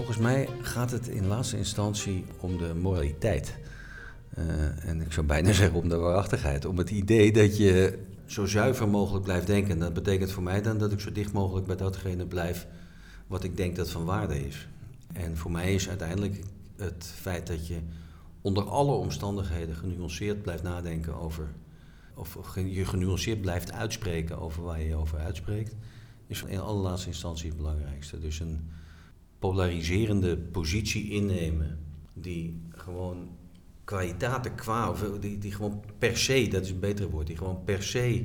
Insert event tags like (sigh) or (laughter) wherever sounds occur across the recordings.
Volgens mij gaat het in laatste instantie om de moraliteit. Uh, en ik zou bijna (laughs) zeggen om de waarachtigheid. Om het idee dat je zo zuiver mogelijk blijft denken. Dat betekent voor mij dan dat ik zo dicht mogelijk bij datgene blijf wat ik denk dat van waarde is. En voor mij is uiteindelijk het feit dat je onder alle omstandigheden genuanceerd blijft nadenken over. of je genuanceerd blijft uitspreken over waar je je over uitspreekt. is in allerlaatste instantie het belangrijkste. Dus een polariserende positie innemen die gewoon kwaliteiten qua, of die, die gewoon per se, dat is een betere woord, die gewoon per se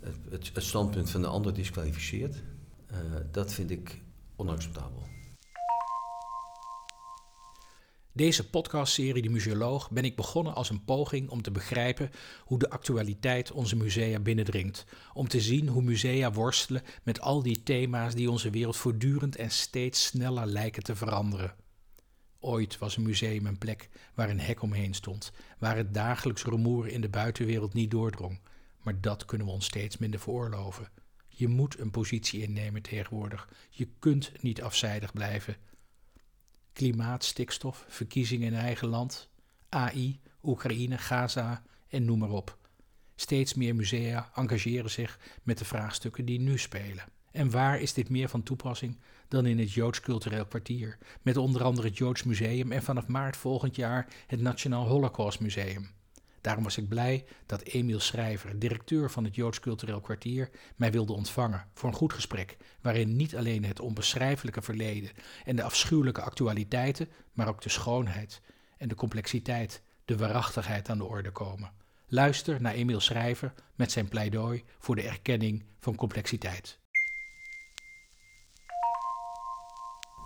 het, het standpunt van de ander disqualificeert, uh, dat vind ik onacceptabel. Deze podcastserie De Museoloog ben ik begonnen als een poging om te begrijpen hoe de actualiteit onze musea binnendringt. Om te zien hoe musea worstelen met al die thema's die onze wereld voortdurend en steeds sneller lijken te veranderen. Ooit was een museum een plek waar een hek omheen stond, waar het dagelijks rumoer in de buitenwereld niet doordrong. Maar dat kunnen we ons steeds minder veroorloven. Je moet een positie innemen tegenwoordig. Je kunt niet afzijdig blijven. Klimaat, stikstof, verkiezingen in eigen land, AI, Oekraïne, Gaza en noem maar op. Steeds meer musea engageren zich met de vraagstukken die nu spelen. En waar is dit meer van toepassing dan in het Joods Cultureel Kwartier, met onder andere het Joods Museum en vanaf maart volgend jaar het Nationaal Holocaust Museum. Daarom was ik blij dat Emiel Schrijver, directeur van het Joods Cultureel Kwartier, mij wilde ontvangen voor een goed gesprek, waarin niet alleen het onbeschrijfelijke verleden en de afschuwelijke actualiteiten, maar ook de schoonheid en de complexiteit, de waarachtigheid aan de orde komen. Luister naar Emiel Schrijver met zijn pleidooi voor de erkenning van complexiteit.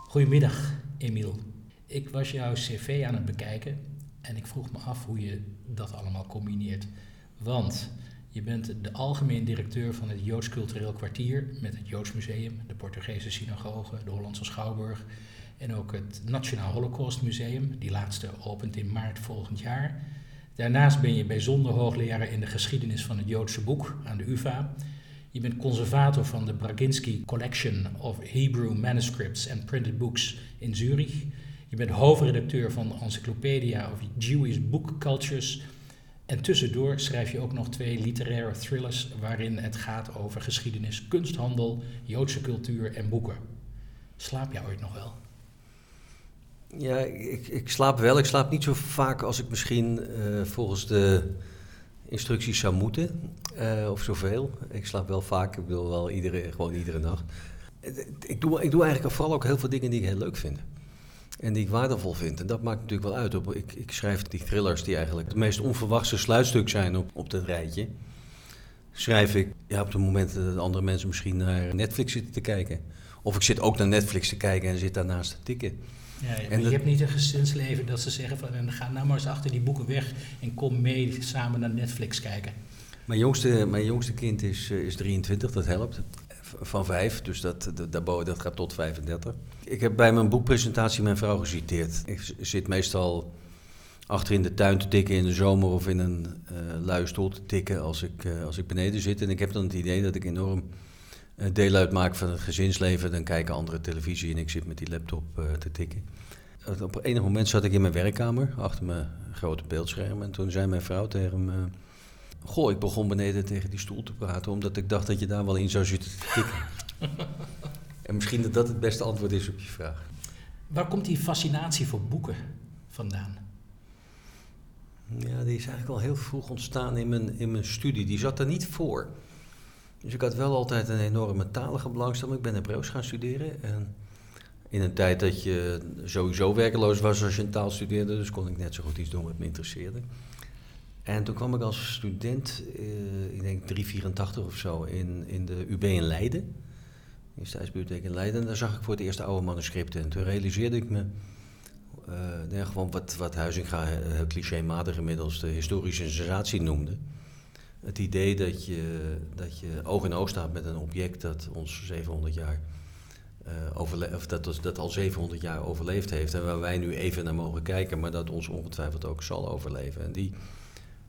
Goedemiddag, Emiel. Ik was jouw cv aan het bekijken en ik vroeg me af hoe je dat allemaal combineert. Want je bent de algemeen directeur van het Joods Cultureel Kwartier met het Joods Museum, de Portugese Synagoge, de Hollandse Schouwburg en ook het Nationaal Holocaust Museum. Die laatste opent in maart volgend jaar. Daarnaast ben je bijzonder hoogleraar in de geschiedenis van het Joodse boek aan de UvA. Je bent conservator van de Braginski Collection of Hebrew Manuscripts and Printed Books in Zurich. Je bent hoofdredacteur van de Encyclopedia of Jewish Book Cultures. En tussendoor schrijf je ook nog twee literaire thrillers waarin het gaat over geschiedenis, kunsthandel, Joodse cultuur en boeken. Slaap jij ooit nog wel? Ja, ik, ik slaap wel. Ik slaap niet zo vaak als ik misschien uh, volgens de instructies zou moeten. Uh, of zoveel. Ik slaap wel vaak. Ik wil wel iedere, gewoon iedere nacht. Ik doe, ik doe eigenlijk vooral ook heel veel dingen die ik heel leuk vind. En die ik waardevol vind. En dat maakt natuurlijk wel uit. Ik, ik schrijf die thrillers die eigenlijk het meest onverwachte sluitstuk zijn op, op dat rijtje. Schrijf ik ja, op de momenten dat andere mensen misschien naar Netflix zitten te kijken. Of ik zit ook naar Netflix te kijken en zit daarnaast te tikken. Ja, en je hebt niet een gezinsleven dat ze zeggen van ga nou maar eens achter die boeken weg en kom mee samen naar Netflix kijken. Mijn jongste, mijn jongste kind is, eh, is 23, dat helpt. Van vijf, dus dat, dat, dat gaat tot 35. Ik heb bij mijn boekpresentatie mijn vrouw geciteerd. Ik zit meestal achter in de tuin te tikken in de zomer of in een uh, luie stoel te tikken als ik, uh, als ik beneden zit. En ik heb dan het idee dat ik enorm uh, deel uitmaak van het gezinsleven. Dan kijken andere televisie en ik zit met die laptop te tikken. Op enig moment zat ik in mijn werkkamer achter mijn grote beeldscherm. En toen zei mijn vrouw tegen me Goh, ik begon beneden tegen die stoel te praten, omdat ik dacht dat je daar wel in zou zitten te tikken. (laughs) en misschien dat dat het beste antwoord is op je vraag. Waar komt die fascinatie voor boeken vandaan? Ja, die is eigenlijk al heel vroeg ontstaan in mijn, in mijn studie. Die zat er niet voor. Dus ik had wel altijd een enorme talige belangstelling. Ik ben Hebreeuws gaan studeren. En in een tijd dat je sowieso werkeloos was als je een taal studeerde, dus kon ik net zo goed iets doen wat me interesseerde. En toen kwam ik als student, uh, ik denk 384 of zo, in, in de UB in Leiden. In de Staatsbibliotheek in Leiden. En daar zag ik voor het eerst oude manuscripten. En toen realiseerde ik me uh, gewoon wat, wat Huizinga heel clichématig inmiddels de historische sensatie noemde. Het idee dat je, dat je oog in oog staat met een object dat ons 700 jaar uh, of dat, dat al 700 jaar overleefd heeft. En waar wij nu even naar mogen kijken, maar dat ons ongetwijfeld ook zal overleven. En die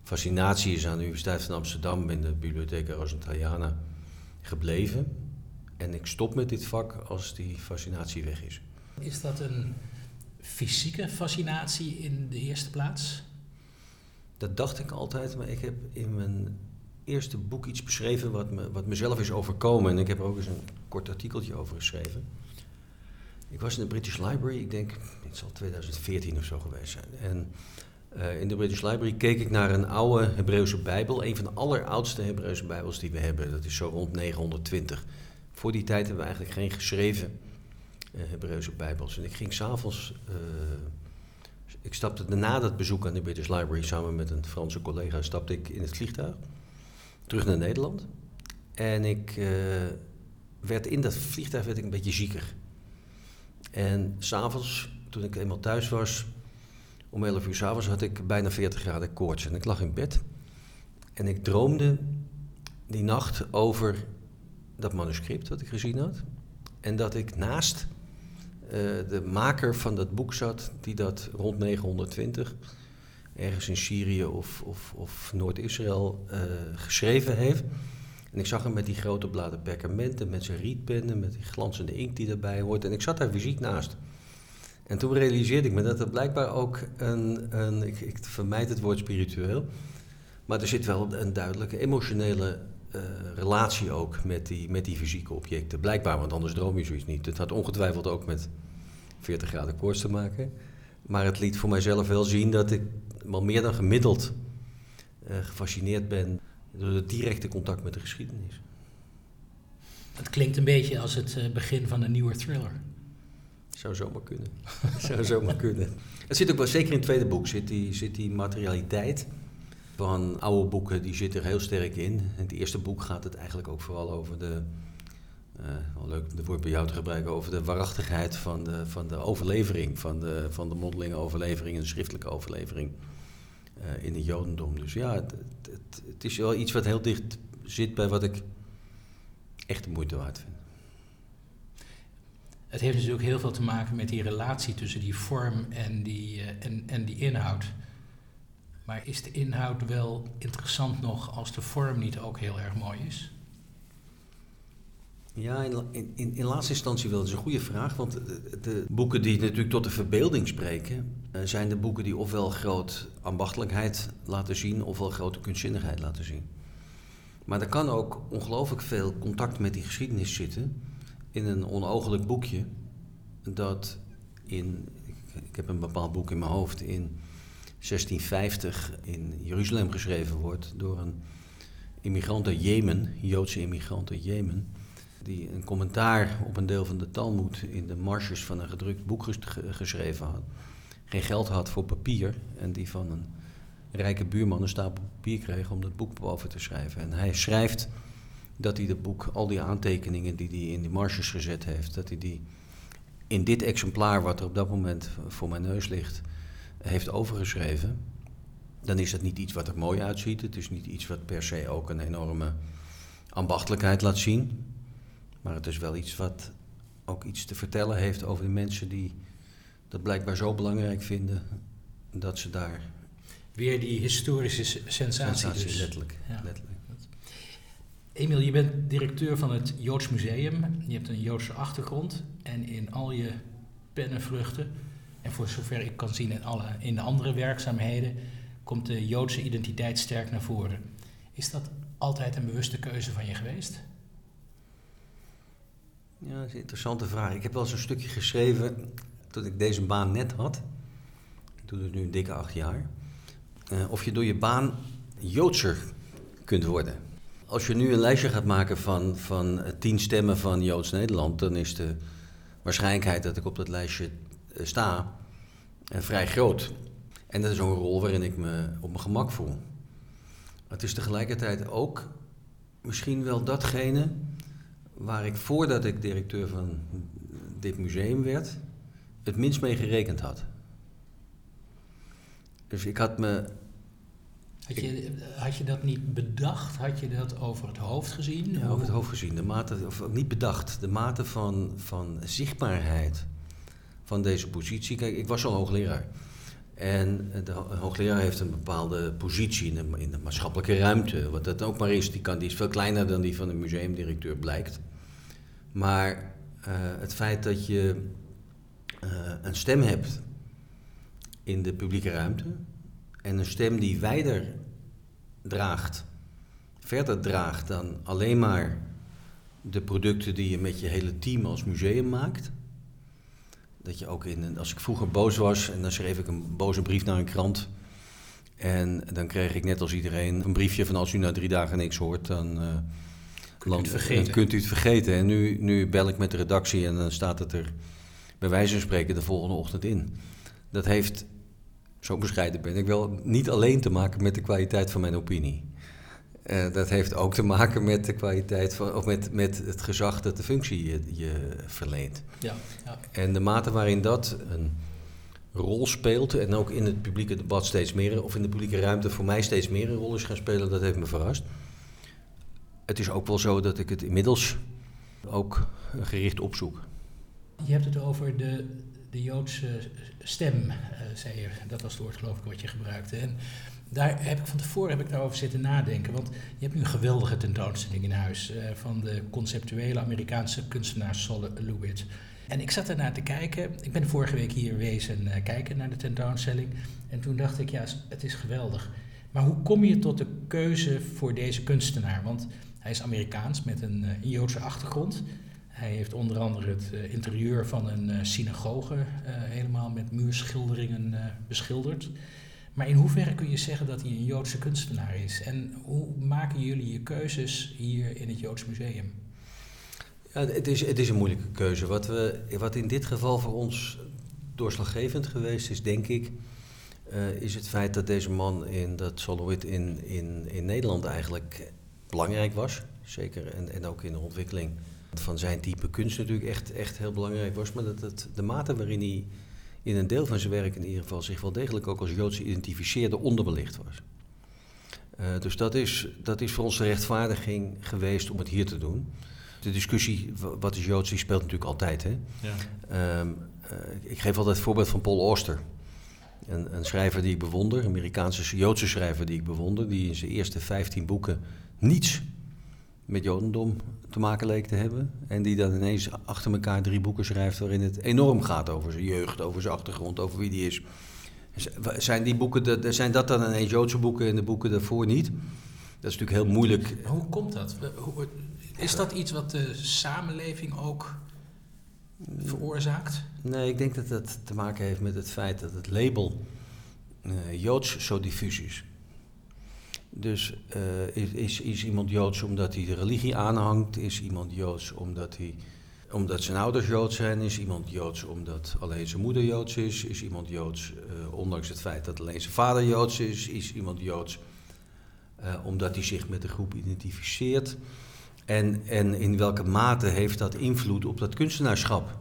fascinatie is aan de Universiteit van Amsterdam in de Bibliotheek Rosentaliana gebleven. En ik stop met dit vak als die fascinatie weg is. Is dat een fysieke fascinatie in de eerste plaats? Dat dacht ik altijd, maar ik heb in mijn eerste boek iets beschreven wat, me, wat mezelf is overkomen. En ik heb er ook eens een kort artikeltje over geschreven. Ik was in de British Library, ik denk, het zal 2014 of zo geweest zijn. En uh, in de British Library keek ik naar een oude Hebreeuwse Bijbel. Een van de alleroudste Hebreeuwse Bijbels die we hebben. Dat is zo rond 920. Voor die tijd hebben we eigenlijk geen geschreven uh, Hebreeuwse Bijbels. En ik ging s'avonds. Uh, ik stapte na dat bezoek aan de British Library samen met een Franse collega. stapte ik in het vliegtuig terug naar Nederland. En ik werd in dat vliegtuig werd ik een beetje zieker. En s'avonds, toen ik eenmaal thuis was, om 11 uur s'avonds had ik bijna 40 graden koorts. En ik lag in bed. En ik droomde die nacht over dat manuscript wat ik gezien had. En dat ik naast uh, de maker van dat boek zat, die dat rond 920 ergens in Syrië of, of, of Noord-Israël uh, geschreven heeft. En ik zag hem met die grote bladen perkamenten, met zijn rietpennen, met die glanzende inkt die erbij hoort. En ik zat daar fysiek naast. En toen realiseerde ik me dat er blijkbaar ook een, een ik, ik vermijd het woord spiritueel, maar er zit wel een duidelijke emotionele uh, relatie ook met die, met die fysieke objecten. Blijkbaar, want anders droom je zoiets niet. Het had ongetwijfeld ook met 40 graden koorts te maken. Maar het liet voor mijzelf wel zien dat ik wel meer dan gemiddeld uh, gefascineerd ben door het directe contact met de geschiedenis. Het klinkt een beetje als het uh, begin van een nieuwe thriller. Zou zomaar kunnen. (laughs) Zou zomaar kunnen. Het zit ook wel, zeker in het tweede boek, zit die, zit die materialiteit van oude boeken, die zit er heel sterk in. In het eerste boek gaat het eigenlijk ook vooral over de, uh, wel leuk om het woord bij jou te gebruiken, over de waarachtigheid van de, van de overlevering, van de, van de mondelinge overlevering en de schriftelijke overlevering uh, in het Jodendom. Dus ja, het, het, het, is wel iets wat heel dicht zit bij wat ik echt de moeite waard vind. Het heeft natuurlijk heel veel te maken met die relatie tussen die vorm en die, uh, en, en die inhoud. Maar is de inhoud wel interessant nog als de vorm niet ook heel erg mooi is? Ja, in, in, in laatste instantie wel. Dat is een goede vraag. Want de, de boeken die natuurlijk tot de verbeelding spreken, uh, zijn de boeken die ofwel groot ambachtelijkheid laten zien, ofwel grote kunstzinnigheid laten zien. Maar er kan ook ongelooflijk veel contact met die geschiedenis zitten in een onogelijk boekje dat in, ik heb een bepaald boek in mijn hoofd, in 1650 in Jeruzalem geschreven wordt door een immigrant uit Jemen, Joodse immigrant uit Jemen, die een commentaar op een deel van de Talmud in de marges van een gedrukt boek geschreven had. Geen geld had voor papier en die van een rijke buurman een stapel papier kreeg om dat boek boven te schrijven. En hij schrijft dat hij dat boek, al die aantekeningen die hij in die marges gezet heeft, dat hij die in dit exemplaar, wat er op dat moment voor mijn neus ligt, heeft overgeschreven. Dan is dat niet iets wat er mooi uitziet. Het is niet iets wat per se ook een enorme ambachtelijkheid laat zien. Maar het is wel iets wat ook iets te vertellen heeft over de mensen die dat blijkbaar zo belangrijk vinden dat ze daar. Weer die historische sensatie. sensatie dus. letterlijk. Ja. letterlijk. Emiel, je bent directeur van het Joods Museum. Je hebt een Joodse achtergrond. En in al je pennenvluchten, en voor zover ik kan zien in, alle, in de andere werkzaamheden, komt de Joodse identiteit sterk naar voren. Is dat altijd een bewuste keuze van je geweest? Ja, dat is een interessante vraag. Ik heb wel eens een stukje geschreven toen ik deze baan net had. Ik doe het nu een dikke acht jaar. Uh, of je door je baan Joodser kunt worden. Als je nu een lijstje gaat maken van, van tien stemmen van Joods Nederland, dan is de waarschijnlijkheid dat ik op dat lijstje eh, sta uh, vrij groot. En dat is een rol waarin ik me op mijn gemak voel. Het is tegelijkertijd ook misschien wel datgene waar ik voordat ik directeur van dit museum werd, het minst mee gerekend had. Dus ik had me had je, had je dat niet bedacht? Had je dat over het hoofd gezien? Over het hoofd gezien. De mate, of niet bedacht, de mate van, van zichtbaarheid van deze positie. Kijk, ik was al hoogleraar. En de hoogleraar heeft een bepaalde positie in de, in de maatschappelijke ruimte. Wat dat ook maar is, die, kan, die is veel kleiner dan die van de museumdirecteur blijkt. Maar uh, het feit dat je eh, een stem hebt in de publieke ruimte en een stem die wijder draagt, verder draagt dan alleen maar de producten die je met je hele team als museum maakt. Dat je ook in, als ik vroeger boos was en dan schreef ik een boze brief naar een krant. En dan kreeg ik net als iedereen een briefje van als u na drie dagen niks hoort, dan, uh, kunt, u het vergeten. dan kunt u het vergeten. En nu, nu bel ik met de redactie en dan staat het er bij wijze van spreken de volgende ochtend in. Dat heeft, zo bescheiden ben ik wel, niet alleen te maken met de kwaliteit van mijn opinie. Uh, dat heeft ook te maken met de kwaliteit van, of met, met het gezag dat de functie je, je verleent. Ja, ja. En de mate waarin dat een rol speelt, en ook in het publieke debat steeds meer, of in de publieke ruimte voor mij steeds meer een rol is gaan spelen, dat heeft me verrast. Het is ook wel zo dat ik het inmiddels ook gericht opzoek. Je hebt het over de, de Joodse stem, uh, zei je. Dat was het woord geloof ik wat je gebruikte. En daar heb ik van tevoren heb ik daarover zitten nadenken. Want je hebt nu een geweldige tentoonstelling in huis uh, van de conceptuele Amerikaanse kunstenaar Sol Lewitt. En ik zat ernaar te kijken. Ik ben vorige week hier wezen uh, kijken naar de tentoonstelling. En toen dacht ik, ja, het is geweldig. Maar hoe kom je tot de keuze voor deze kunstenaar? Want hij is Amerikaans met een Joodse achtergrond. Hij heeft onder andere het uh, interieur van een uh, synagoge uh, helemaal met muurschilderingen beschilderd. Maar in hoeverre kun je zeggen dat hij een Joodse kunstenaar is? En hoe maken jullie je keuzes hier in het Joods Museum? Ja, het, is, het is een moeilijke keuze. Wat, we, wat in dit geval voor ons doorslaggevend geweest is, denk ik, is het feit dat deze man in dat Solowit in, in, in Nederland eigenlijk belangrijk was. Zeker en, en ook in de ontwikkeling van zijn type kunst natuurlijk echt, echt heel belangrijk was. Maar dat het, de mate waarin hij in een deel van zijn werk in ieder geval zich wel degelijk ook als Joods identificeerde onderbelicht was. Uh, dus dat is, dat is voor ons de rechtvaardiging geweest om het hier te doen. De discussie, wat is Joods, die speelt natuurlijk altijd. Hè? Ja. Um, uh, ik geef altijd het voorbeeld van Paul Auster. Een, een, schrijver die ik bewonder, een Amerikaanse Joodse schrijver die ik bewonder, die in zijn eerste 15 boeken niets met Jodendom te maken leek te hebben. En die dan ineens achter elkaar drie boeken schrijft waarin het enorm gaat over zijn jeugd, over zijn achtergrond, over wie die is. Zijn, die boeken, zijn dat dan ineens Joodse boeken en de boeken daarvoor niet? Dat is natuurlijk heel moeilijk. Hoe komt dat? Is dat iets wat de samenleving ook veroorzaakt? Nee, ik denk dat dat te maken heeft met het feit dat het label uh, Joods zo diffuus is. Dus uh, is, is, iemand Joods omdat hij de religie aanhangt? Is iemand Joods omdat, hij, omdat zijn ouders Joods zijn? Is iemand Joods omdat alleen zijn moeder Joods is? Is iemand Joods uh, ondanks het feit dat alleen zijn vader Joods is? Is iemand Joods uh, omdat hij zich met de groep identificeert? En, en in welke mate heeft dat invloed op dat kunstenaarschap?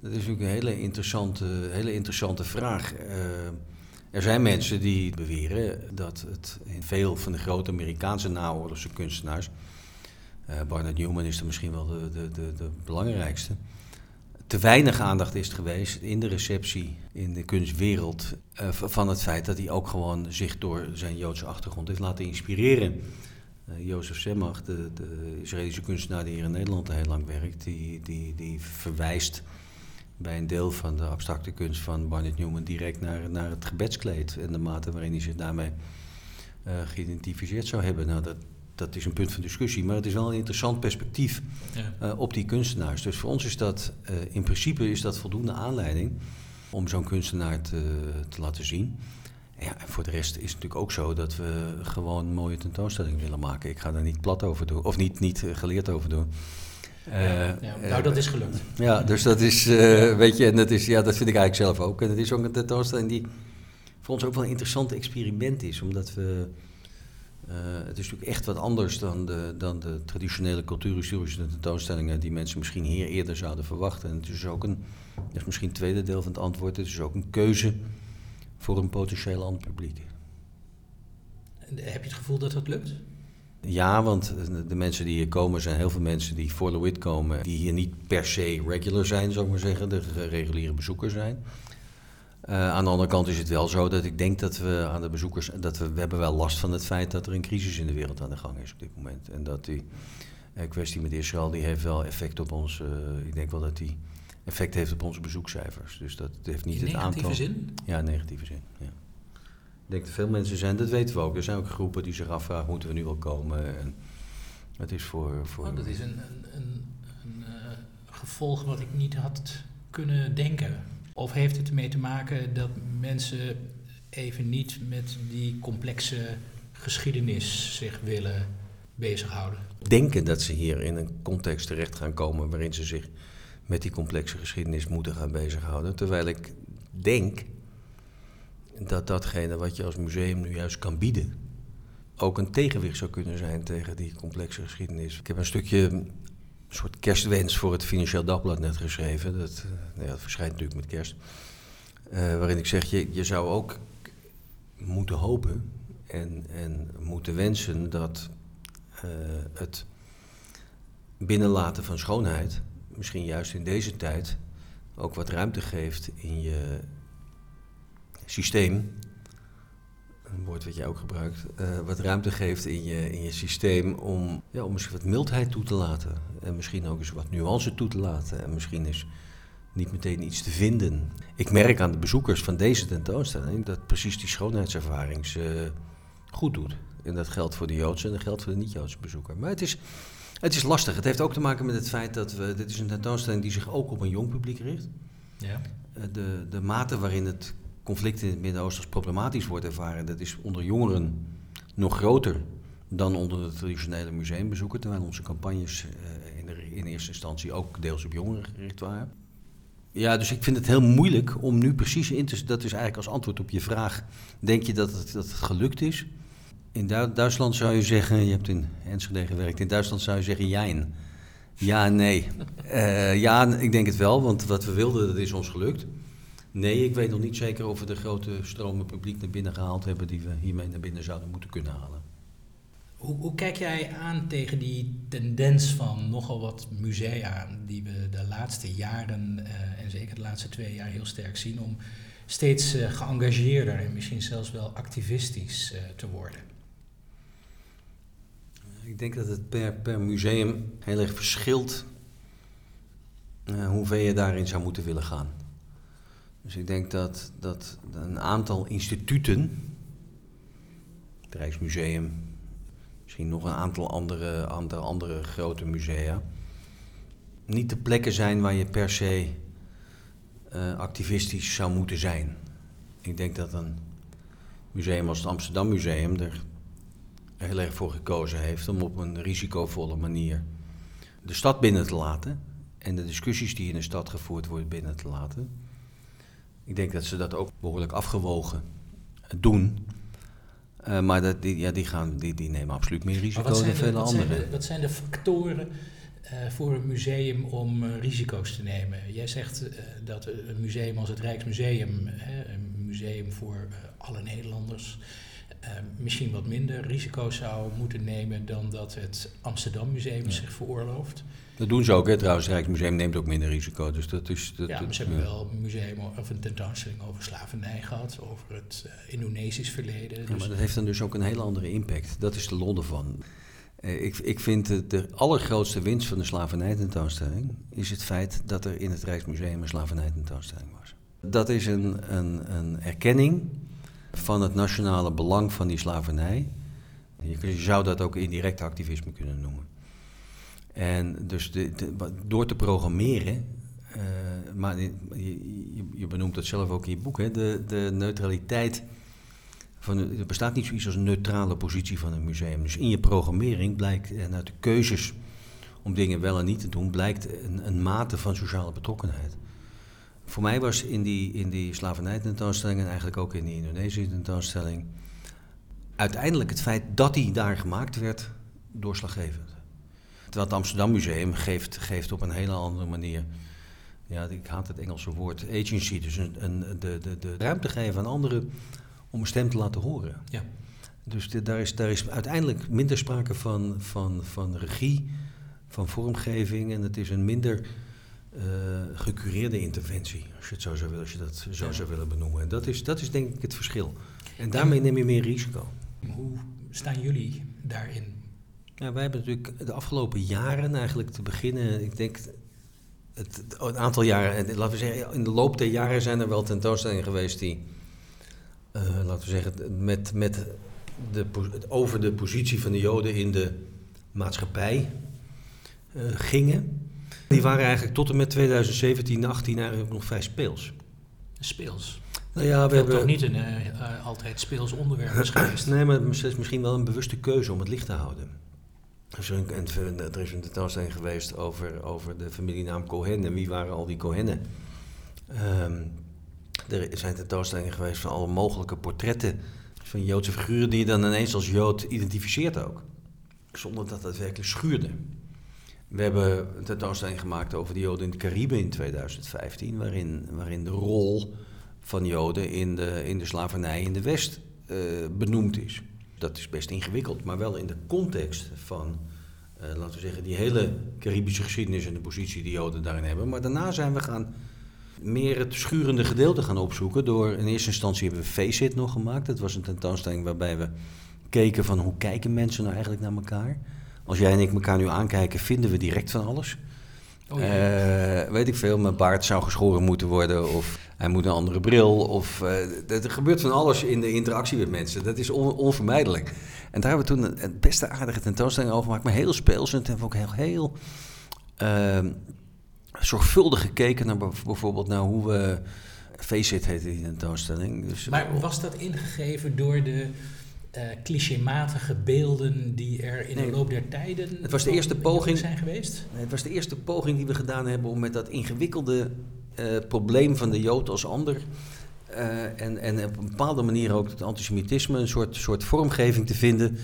Dat is natuurlijk een hele interessante, hele interessante vraag. Er zijn mensen die beweren dat het in veel van de grote Amerikaanse naoorlogse kunstenaars, uh, Barnett Newman is er misschien wel de, de, de, de, belangrijkste, te weinig aandacht is geweest in de receptie in de kunstwereld uh, van het feit dat hij ook gewoon zich door zijn Joodse achtergrond heeft laten inspireren. Uh, Jozef Semach, de, de, Israëlische kunstenaar die hier in Nederland heel lang werkt, die, die, die verwijst bij een deel van de abstracte kunst van Barnett Newman direct naar, naar het gebedskleed en de mate waarin hij zich daarmee uh, geïdentificeerd zou hebben. Nou, dat, dat is een punt van discussie, maar het is wel een interessant perspectief ja. uh, op die kunstenaars. Dus voor ons is dat, uh, in principe is dat voldoende aanleiding om zo'n kunstenaar te, te laten zien. Ja, en voor de rest is het natuurlijk ook zo dat we gewoon mooie tentoonstellingen willen maken. Ik ga daar niet plat over doen, of niet, niet geleerd over doen. Uh, ja, nou, dat is gelukt. Ja, dus dat is, uh, weet je, en dat, is, ja, dat vind ik eigenlijk zelf ook. En het is ook een tentoonstelling die voor ons ook wel een interessant experiment is, omdat we. Uh, het is natuurlijk echt wat anders dan de, dan de traditionele cultuurhistorische tentoonstellingen die mensen misschien hier eerder zouden verwachten. En het is ook een, dat is misschien het tweede deel van het antwoord, het is ook een keuze voor een potentieel ander publiek. En heb je het gevoel dat dat lukt? Ja, want de mensen die hier komen zijn heel veel mensen die voor Lewit komen, die hier niet per se regular zijn, zou ik maar zeggen, de reguliere bezoekers zijn. Uh, aan de andere kant is het wel zo dat ik denk dat we aan de bezoekers, dat we, we hebben wel last van het feit dat er een crisis in de wereld aan de gang is op dit moment. En dat die uh, kwestie met Israël, die heeft wel effect op ons. Uh, ik denk wel dat die effect heeft op onze bezoekcijfers. Dus dat heeft niet In het negatieve aantal. zin? Ja, negatieve zin. Ja. Ik denk dat veel mensen zijn, dat weten we ook. Er zijn ook groepen die zich afvragen, moeten we nu wel komen? En het is voor... voor Oh, dat is een, een, een, een eh, gevolg wat ik niet had kunnen denken. Of heeft het ermee te maken dat mensen even niet met die complexe geschiedenis zich willen bezighouden? denken dat ze hier in een context terecht gaan komen waarin ze zich met die complexe geschiedenis moeten gaan bezighouden. Terwijl ik denk dat datgene wat je als museum nu juist kan bieden, ook een tegenwicht zou kunnen zijn tegen die complexe geschiedenis. Ik heb een stukje, een soort kerstwens voor het Financieel Dagblad net geschreven. Dat, eh, nou ja, dat verschijnt natuurlijk met kerst. Eh, waarin ik zeg, je, je zou ook moeten hopen en, en moeten wensen dat eh, het binnenlaten van schoonheid, misschien juist in deze tijd, ook wat ruimte geeft in je systeem. Een woord wat jij ook gebruikt. eh, wat ruimte geeft in je, in je systeem om, ja, om eens wat mildheid toe te laten. En misschien ook eens wat nuance toe te laten. En misschien is niet meteen iets te vinden. Ik merk aan de bezoekers van deze tentoonstelling dat precies die schoonheidservaring ze goed doet. En dat geldt voor de Joodse en dat geldt voor de niet-Joodse bezoeker. Maar het is, het is lastig. Het heeft ook te maken met het feit dat we. Dit is een tentoonstelling die zich ook op een jong publiek richt. Ja. Eh, De, de mate waarin het conflict in het Midden-Oosten als problematisch wordt ervaren, dat is onder jongeren nog groter dan onder de traditionele museumbezoeker. Terwijl onze campagnes eh, in, de, in eerste instantie ook deels op jongeren gericht waren. Ja, dus ik vind het heel moeilijk om nu precies in te... Dat is eigenlijk als antwoord op je vraag. Denk je dat het, dat het gelukt is? In Du- Duitsland zou je zeggen... Je hebt in Enschede gewerkt. In Duitsland zou je zeggen jijn. Ja nee. Eh, ja, ik denk het wel, want wat we wilden, dat is ons gelukt. Nee, ik weet nog niet zeker of we de grote stromen publiek naar binnen gehaald hebben... die we hiermee naar binnen zouden moeten kunnen halen. Hoe, hoe kijk jij aan tegen die tendens van nogal wat musea die we de laatste jaren eh, en zeker de laatste twee jaar heel sterk zien om steeds eh, geëngageerder en misschien zelfs wel activistisch eh, te worden? Ik denk dat het per, per museum heel erg verschilt hoe ver je daarin zou moeten willen gaan. Dus ik denk dat, dat een aantal instituten, het Rijksmuseum, misschien nog een aantal andere, andere, andere grote musea, niet de plekken zijn waar je per se eh, activistisch zou moeten zijn. Ik denk dat een museum als het Amsterdam Museum er heel erg voor gekozen heeft om op een risicovolle manier de stad binnen te laten en de discussies die in de stad gevoerd worden binnen te laten. Ik denk dat ze dat ook behoorlijk afgewogen doen. Eh, maar dat, die, ja, die, gaan, die, die nemen absoluut meer Maar risico wat, zijn dan de, vele wat, zijn anderen. de, wat zijn de factoren eh, voor een museum om eh, risico's te nemen? Jij zegt dat een museum als het Rijksmuseum, hè, een museum voor alle Nederlanders, eh, misschien wat minder risico's zou moeten nemen dan dat het Amsterdam Museum Ja. zich veroorlooft. Dat doen ze ook, hè, trouwens. Het Rijksmuseum neemt ook minder risico. Dus dat is, dat, ja, maar ze hebben ja. wel een museum of een tentoonstelling over slavernij gehad, over het eh, Indonesisch verleden. Ja, Dus maar dat heeft dan dus ook een hele andere impact. Dat is de lol ervan. Eh, Ik, ik vind het de allergrootste winst van de slavernijtentoonstelling... is het feit dat er in het Rijksmuseum een slavernijtentoonstelling was. Dat is een, een, een erkenning van het nationale belang van die slavernij. Je, zou dat ook indirect activisme kunnen noemen. En dus de, door te programmeren... eh, maar je, je, je benoemt dat zelf ook in je boek, hè, de, de neutraliteit van, er bestaat niet zoiets als een neutrale positie van een museum. Dus in je programmering blijkt, en uit de keuzes om dingen wel en niet te doen, blijkt een, een mate van sociale betrokkenheid. Voor mij was in die, in die slavernijtentoonstelling en eigenlijk ook in die Indonesische tentoonstelling uiteindelijk het feit dat die daar gemaakt werd doorslaggevend. Terwijl het Amsterdam Museum geeft, geeft op een hele andere manier, ja, ik haat het Engelse woord, agency, dus een, een, de, de, de ruimte geven aan anderen om een stem te laten horen. Ja. Dus de- daar, is, daar is uiteindelijk minder sprake van, van, van regie, van vormgeving en het is een minder eh, gecureerde interventie, als je het zo zou willen, als je dat zo Ja. zou willen benoemen. En dat is, dat is denk ik het verschil. En daarmee neem je meer risico. Hoe staan jullie daarin? Ja, wij hebben natuurlijk de afgelopen jaren eigenlijk te beginnen, ik denk het, een aantal jaren, laten we zeggen, in de loop der jaren zijn er wel tentoonstellingen geweest die, uh, laten we zeggen, met, met de, over de positie van de Joden in de maatschappij uh, gingen. Die waren eigenlijk tot en met 2017, 18 eigenlijk nog vrij speels. Speels? Nou ja, we hebben toch niet een uh, altijd speels onderwerp is geweest. nee, maar het is misschien wel een bewuste keuze om het licht te houden. Er is een, er is een tentoonstelling geweest over, over de familienaam Cohen en wie waren al die Cohennen. Um, er zijn tentoonstellingen geweest van alle mogelijke portretten van Joodse figuren die je dan ineens als Jood identificeert ook. Zonder dat het werkelijk schuurde. We hebben een tentoonstelling gemaakt over de Joden in de Cariben in 2015, waarin, waarin de rol van Joden in de, in de slavernij in de West uh, benoemd is. Dat is best ingewikkeld, maar wel in de context van, uh, laten we zeggen, die hele Caribische geschiedenis en de positie die Joden daarin hebben. Maar daarna zijn we gaan meer het schurende gedeelte gaan opzoeken. Door in eerste instantie hebben we Faceit nog gemaakt. Dat was een tentoonstelling waarbij we keken van hoe kijken mensen nou eigenlijk naar elkaar. Als jij en ik elkaar nu aankijken, vinden we direct van alles. Oh, ja. uh, weet ik veel, mijn baard zou geschoren moeten worden of hij moet een andere bril. Of, uh, er gebeurt van alles in de interactie met mensen. Dat is on, onvermijdelijk. En daar hebben we toen een, beste aardige tentoonstelling over gemaakt, maar heel speels en hebben we ook heel, heel uh, zorgvuldig gekeken naar bijvoorbeeld naar hoe we... Faceit heette die tentoonstelling. Dus, maar was dat ingegeven door de uh, clichématige beelden die er in de loop der tijden het was de eerste poging, zijn geweest? Nee, het was de eerste poging die we gedaan hebben om met dat ingewikkelde uh, probleem van de Jood als ander. Uh, en, en op een bepaalde manier ook het antisemitisme, een soort, soort vormgeving te vinden.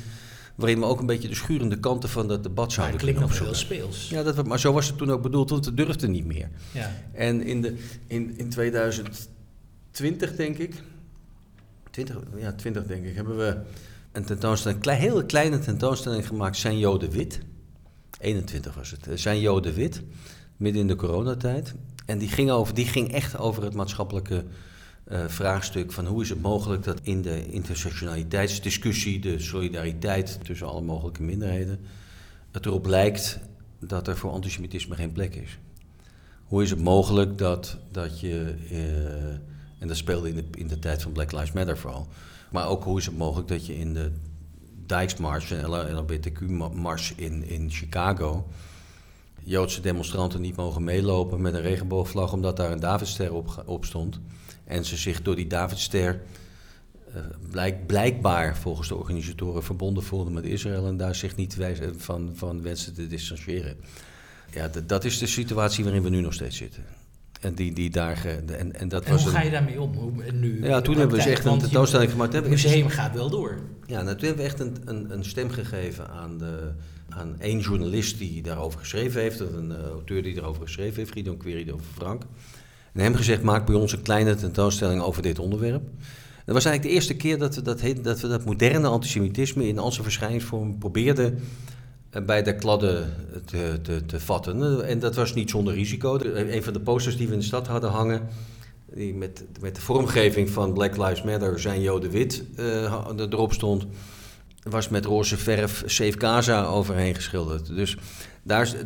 Waarin we ook een beetje de schurende kanten van dat debat zouden maar kunnen opzoeken. nog veel speels. Ja, dat, maar zo was het toen ook bedoeld, want het durfde niet meer. Ja. En in, de, in, in 2020, denk ik, 20, ja, 20 denk ik, hebben we een tentoonstelling, een hele kleine tentoonstelling gemaakt, Zijn Joden Wit. 21 was het, Zijn Joden Wit, midden in de coronatijd. En die ging, over, die ging echt over het maatschappelijke uh, vraagstuk van hoe is het mogelijk dat in de intersectionaliteitsdiscussie, de solidariteit tussen alle mogelijke minderheden, het erop lijkt dat er voor antisemitisme geen plek is. Hoe is het mogelijk dat, dat je, uh, en dat speelde in de, in de tijd van Black Lives Matter vooral, maar ook hoe is het mogelijk dat je in de Dijksmars en LHBTQ-mars in, in Chicago Joodse demonstranten niet mogen meelopen met een regenboogvlag omdat daar een Davidster op, op stond. En ze zich door die Davidster uh, blijk, blijkbaar volgens de organisatoren verbonden voelden met Israël en daar zich niet van, van wensen te distancieren. Ja, dat is de situatie waarin we nu nog steeds zitten. En, die, die daar, en, en, dat en was hoe ga je daarmee om? Hoe, nu, ja, toen hebben we dus echt een tentoonstelling gemaakt. Het museum gaat wel door. Ja, nou, toen hebben we echt een, een, een stem gegeven aan, de, aan één journalist die daarover geschreven heeft, of een uh, auteur die daarover geschreven heeft, Guido Querido Frank. En hem gezegd, maak bij ons een kleine tentoonstelling over dit onderwerp. Dat was eigenlijk de eerste keer dat we dat, dat, we dat moderne antisemitisme in al zijn verschijningsvorm probeerden eh, bij de kladden te, te, te vatten. En dat was niet zonder risico. Een van de posters die we in de stad hadden hangen, die met, met de vormgeving van Black Lives Matter zijn Joden wit uh, erop stond, was met roze verf Safe Gaza overheen geschilderd. Dus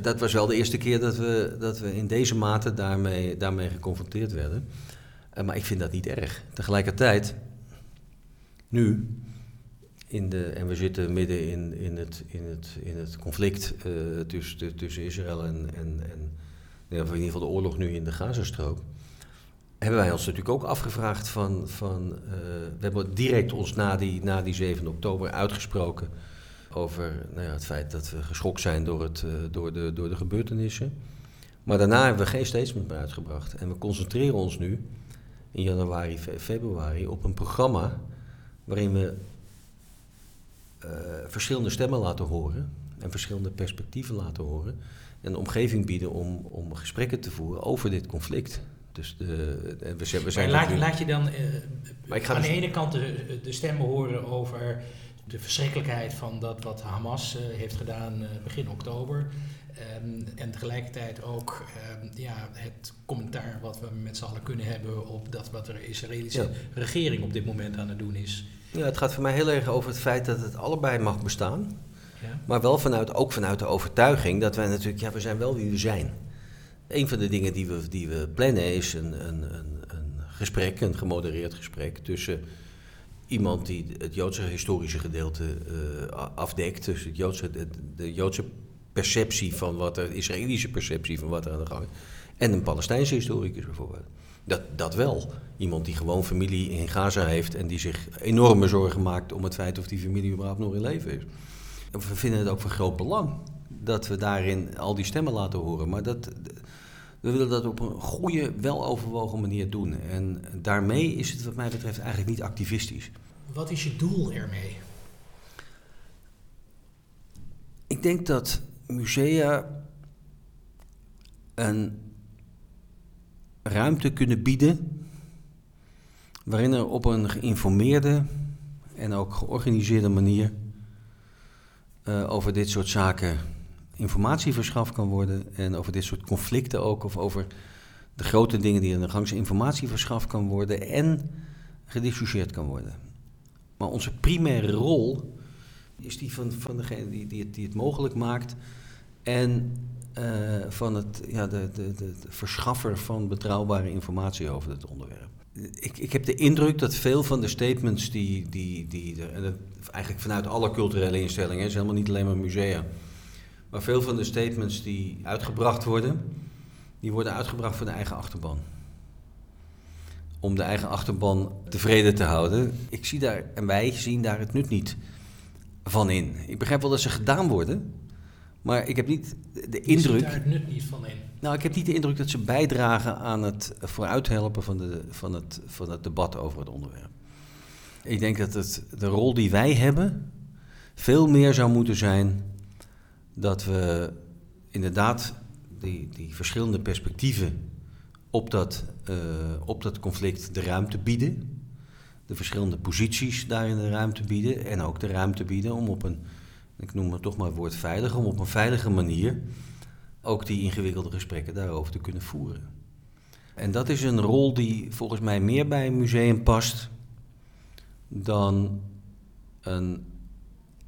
dat was wel de eerste keer dat we, dat we in deze mate daarmee, daarmee geconfronteerd werden. Maar ik vind dat niet erg. Tegelijkertijd, nu, in de, en we zitten midden in, in, het, in, het, in het conflict uh, tussen, tussen Israël en, en, en in ieder geval de oorlog nu in de Gazastrook. Hebben wij ons natuurlijk ook afgevraagd van, van uh, we hebben direct ons na die, na die 7 oktober uitgesproken over nou ja, het feit dat we geschokt zijn door, het, uh, door, de, door de gebeurtenissen. Maar daarna hebben we geen statement meer uitgebracht. En we concentreren ons nu in januari, februari op een programma waarin we verschillende stemmen laten horen en verschillende perspectieven laten horen. En een omgeving bieden om, om gesprekken te voeren over dit conflict. Dus de, we, we zijn maar laat, laat je dan uh, aan dus de ene kant de, de stemmen horen over de verschrikkelijkheid van dat wat Hamas uh, heeft gedaan uh, begin oktober. Um, en tegelijkertijd ook um, ja, het commentaar wat we met z'n allen kunnen hebben op dat wat de Israëlische ja. regering op dit moment aan het doen is. Ja, het gaat voor mij heel erg over het feit dat het allebei mag bestaan. Ja. Maar wel vanuit, ook vanuit de overtuiging dat wij natuurlijk, ja, we zijn wel wie we zijn. Een van de dingen die we, die we plannen is een, een, een, een gesprek, een gemodereerd gesprek tussen iemand die het Joodse historische gedeelte uh, afdekt, dus het Joodse, de, de, Joodse perceptie van wat er, Israëlische perceptie van wat er aan de gang is, en een Palestijnse historicus bijvoorbeeld. Dat, dat wel. Iemand die gewoon familie in Gaza heeft en die zich enorme zorgen maakt om het feit of die familie überhaupt nog in leven is. We vinden het ook van groot belang dat we daarin al die stemmen laten horen. Maar dat, we willen dat op een goede, weloverwogen manier doen. En daarmee is het wat mij betreft eigenlijk niet activistisch. Wat is je doel ermee? Ik denk dat musea een ruimte kunnen bieden waarin er op een geïnformeerde en ook georganiseerde manier uh, over dit soort zaken informatie verschaft kan worden en over dit soort conflicten ook, of over de grote dingen die aan de gang zijn, informatie verschaft kan worden en gediscussieerd kan worden. Maar onze primaire rol is die van, van degene die, die, het, die het mogelijk maakt en uh, van het, ja, de, de, de, verschaffer van betrouwbare informatie over het onderwerp. Ik, ik heb de indruk dat veel van de statements die, die, die en eigenlijk vanuit alle culturele instellingen, is helemaal niet alleen maar musea, maar veel van de statements die uitgebracht worden, die worden uitgebracht voor de eigen achterban. Om de eigen achterban tevreden te houden. Ik zie daar, en wij zien daar het nut niet van in. Ik begrijp wel dat ze gedaan worden, maar ik heb niet de indruk. Je ziet daar het nut niet van in. Nou, ik heb niet de indruk dat ze bijdragen aan het vooruithelpen van, de, van, het, van het debat over het onderwerp. Ik denk dat het, de rol die wij hebben veel meer zou moeten zijn dat we inderdaad die, die verschillende perspectieven op dat, uh, op dat conflict de ruimte bieden. De verschillende posities daarin de ruimte bieden. En ook de ruimte bieden om op een, ik noem het toch maar het woord veilig, om op een veilige manier ook die ingewikkelde gesprekken daarover te kunnen voeren. En dat is een rol die volgens mij meer bij een museum past dan een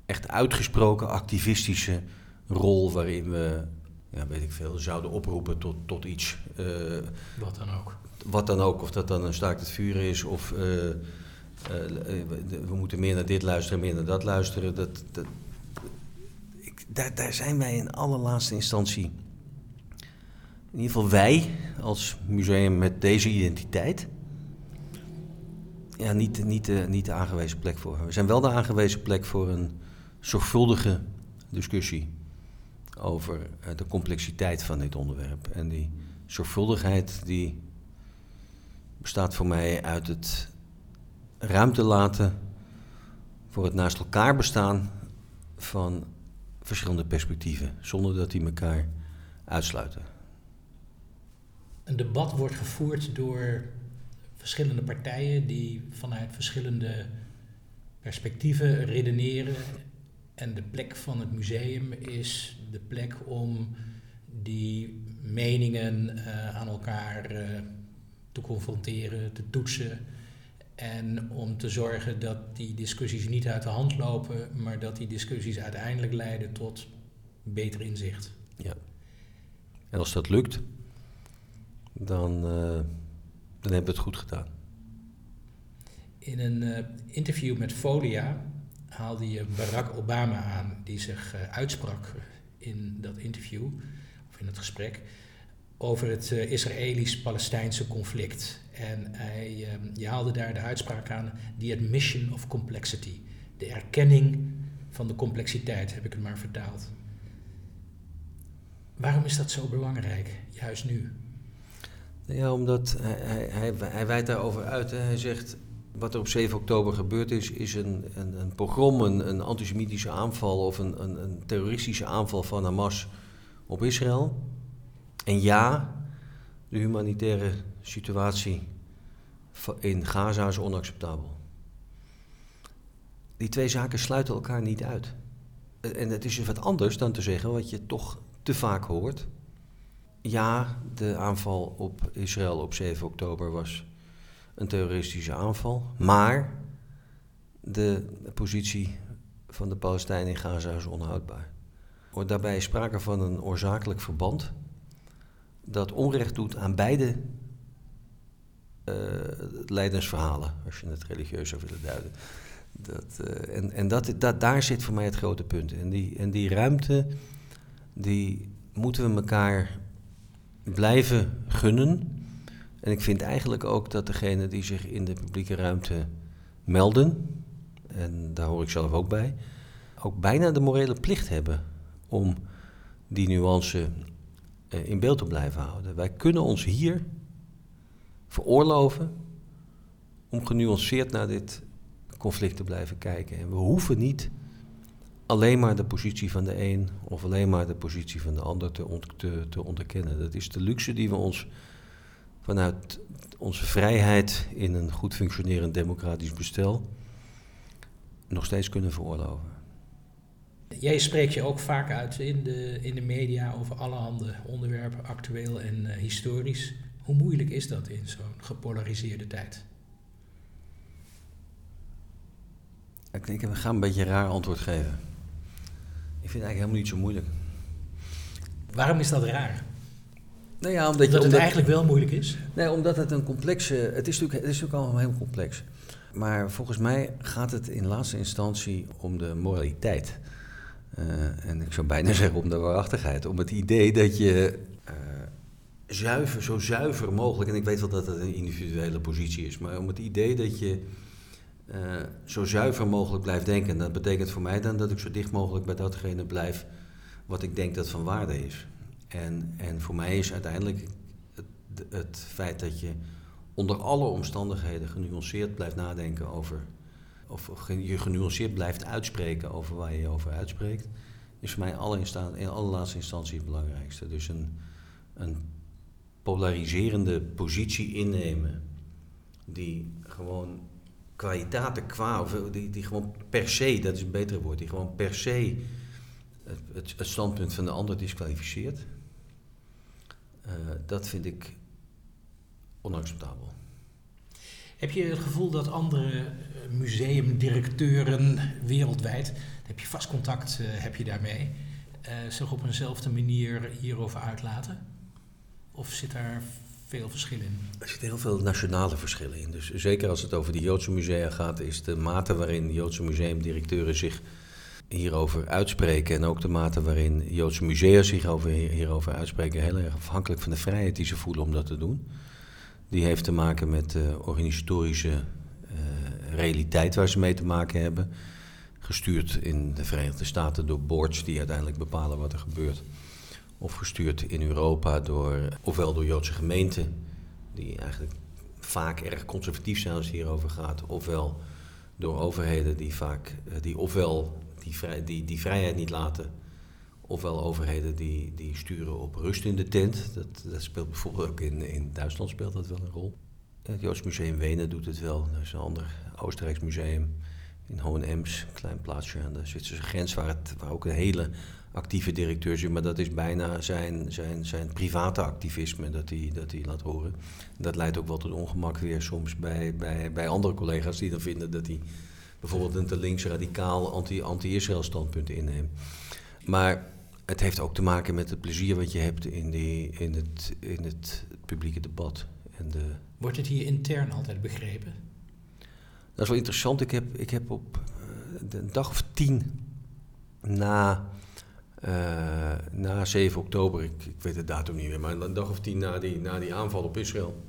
echt uitgesproken activistische rol waarin we, ja, weet ik veel, zouden oproepen tot, tot iets. Uh, wat dan ook. Wat dan ook, of dat dan een staakt het vuur is, of uh, uh, we moeten meer naar dit luisteren, meer naar dat luisteren. Dat, dat, daar, daar zijn wij in allerlaatste instantie, in ieder geval wij als museum met deze identiteit, ja, niet, niet, niet de aangewezen plek voor. We zijn wel de aangewezen plek voor een zorgvuldige discussie over eh, de complexiteit van dit onderwerp. En die zorgvuldigheid die bestaat voor mij uit het ruimte laten voor het naast elkaar bestaan van verschillende perspectieven, zonder dat die elkaar uitsluiten. Een debat wordt gevoerd door verschillende partijen die vanuit verschillende perspectieven redeneren en de plek van het museum is de plek om die meningen uh, aan elkaar uh, te confronteren, te toetsen. En om te zorgen dat die discussies niet uit de hand lopen, maar dat die discussies uiteindelijk leiden tot beter inzicht. Ja. En als dat lukt, dan, uh, dan hebben we het goed gedaan. In een interview met Folia haalde je Barack Obama aan, die zich uh, uitsprak in dat interview, of in het gesprek, over het Israëlisch-Palestijnse conflict. En hij, uh, je haalde daar de uitspraak aan, the admission of complexity. De erkenning van de complexiteit, heb ik het maar vertaald. Waarom is dat zo belangrijk, juist nu? Ja, omdat hij, hij, hij, wijdt daarover uit. Hij zegt, wat er op 7 oktober gebeurd is, is een, een, een pogrom, een, een, antisemitische aanval of een, een, een terroristische aanval van Hamas op Israël. En ja, de humanitaire situatie in Gaza is onacceptabel. Die twee zaken sluiten elkaar niet uit. En het is wat anders dan te zeggen wat je toch te vaak hoort. Ja, de aanval op Israël op 7 oktober was een terroristische aanval. Maar de positie van de Palestijnen in Gaza is onhoudbaar. Daarbij is sprake van een oorzakelijk verband dat onrecht doet aan beide leidensverhalen, als je het religieus zou willen duiden. Dat, uh, en en dat, dat, daar zit voor mij het grote punt. En die, en die ruimte, die moeten we elkaar blijven gunnen. En ik vind eigenlijk ook dat degenen die zich in de publieke ruimte melden, en daar hoor ik zelf ook bij, ook bijna de morele plicht hebben om die nuance uh, in beeld te blijven houden. Wij kunnen ons hier veroorloven om genuanceerd naar dit conflict te blijven kijken. En we hoeven niet alleen maar de positie van de een of alleen maar de positie van de ander te, te, te onderkennen. Dat is de luxe die we ons vanuit onze vrijheid in een goed functionerend democratisch bestel nog steeds kunnen veroorloven. Jij spreekt je ook vaak uit in de, in de media over allerhande onderwerpen, actueel en uh, historisch. Hoe moeilijk is dat in zo'n gepolariseerde tijd? Ik denk, we gaan een beetje een raar antwoord geven. Ik vind het eigenlijk helemaal niet zo moeilijk. Waarom is dat raar? Nou ja, omdat, omdat het eigenlijk wel moeilijk is? Nee, omdat het een complexe... Het is natuurlijk, het is natuurlijk allemaal heel complex. Maar volgens mij gaat het in laatste instantie om de moraliteit. Uh, en ik zou bijna (laughs) zeggen om de waarachtigheid. Om het idee dat je zuiver, zo zuiver mogelijk... en ik weet wel dat het een individuele positie is... maar om het idee dat je uh, zo zuiver mogelijk blijft denken. En dat betekent voor mij dan dat ik zo dicht mogelijk bij datgene blijf... wat ik denk dat van waarde is. En, en voor mij is uiteindelijk het, het feit dat je onder alle omstandigheden genuanceerd blijft nadenken over, of je genuanceerd blijft uitspreken over waar je je over uitspreekt, is voor mij alle in allerlaatste instantie het belangrijkste. Dus een, een polariserende positie innemen die gewoon kwaliteiten qua, of die, die gewoon per se, dat is een betere woord, die gewoon per se het, standpunt van de ander disqualificeert. Uh, dat vind ik onacceptabel. Heb je het gevoel dat andere eh, museumdirecteuren wereldwijd, heb je vast contact uh, heb je daarmee, zich op eenzelfde manier hierover uitlaten? Of zit daar veel verschil in? Er zitten heel veel nationale verschillen in. Dus zeker als het over de Joodse musea gaat, is de mate waarin Joodse museumdirecteuren zich hierover uitspreken en ook de mate waarin Joodse musea zich over, hierover uitspreken, heel erg afhankelijk van de vrijheid die ze voelen om dat te doen. Die heeft te maken met de organisatorische uh, realiteit waar ze mee te maken hebben. Gestuurd in de Verenigde Staten door boards die uiteindelijk bepalen wat er gebeurt. Of gestuurd in Europa door, ofwel door Joodse gemeenten, die eigenlijk vaak erg conservatief zijn als het hierover gaat, ofwel door overheden die vaak, eh, die ofwel die, die, vrijheid niet laten Ofwel overheden die, die sturen op rust in de tent. Dat, dat speelt bijvoorbeeld ook in, in Duitsland speelt dat wel een rol. Het Joods Museum Wenen doet het wel. Er is een ander Oostenrijks museum in Hohenems, een klein plaatsje aan de Zwitserse grens, waar, het, waar ook een hele actieve directeur. Maar dat is bijna zijn, zijn, zijn private activisme dat hij dat hij laat horen. Dat leidt ook wel tot ongemak weer soms bij, bij, bij andere collega's die dan vinden dat hij bijvoorbeeld een te links radicaal anti-Israël standpunt inneemt. Maar het heeft ook te maken met het plezier wat je hebt in, die, in, het, in het publieke debat. En de... Wordt het hier intern altijd begrepen? Dat is wel interessant. Ik heb, ik heb op een dag of tien na, uh, na 7 oktober, ik, ik, weet de datum niet meer, maar een dag of tien na die, na die aanval op Israël.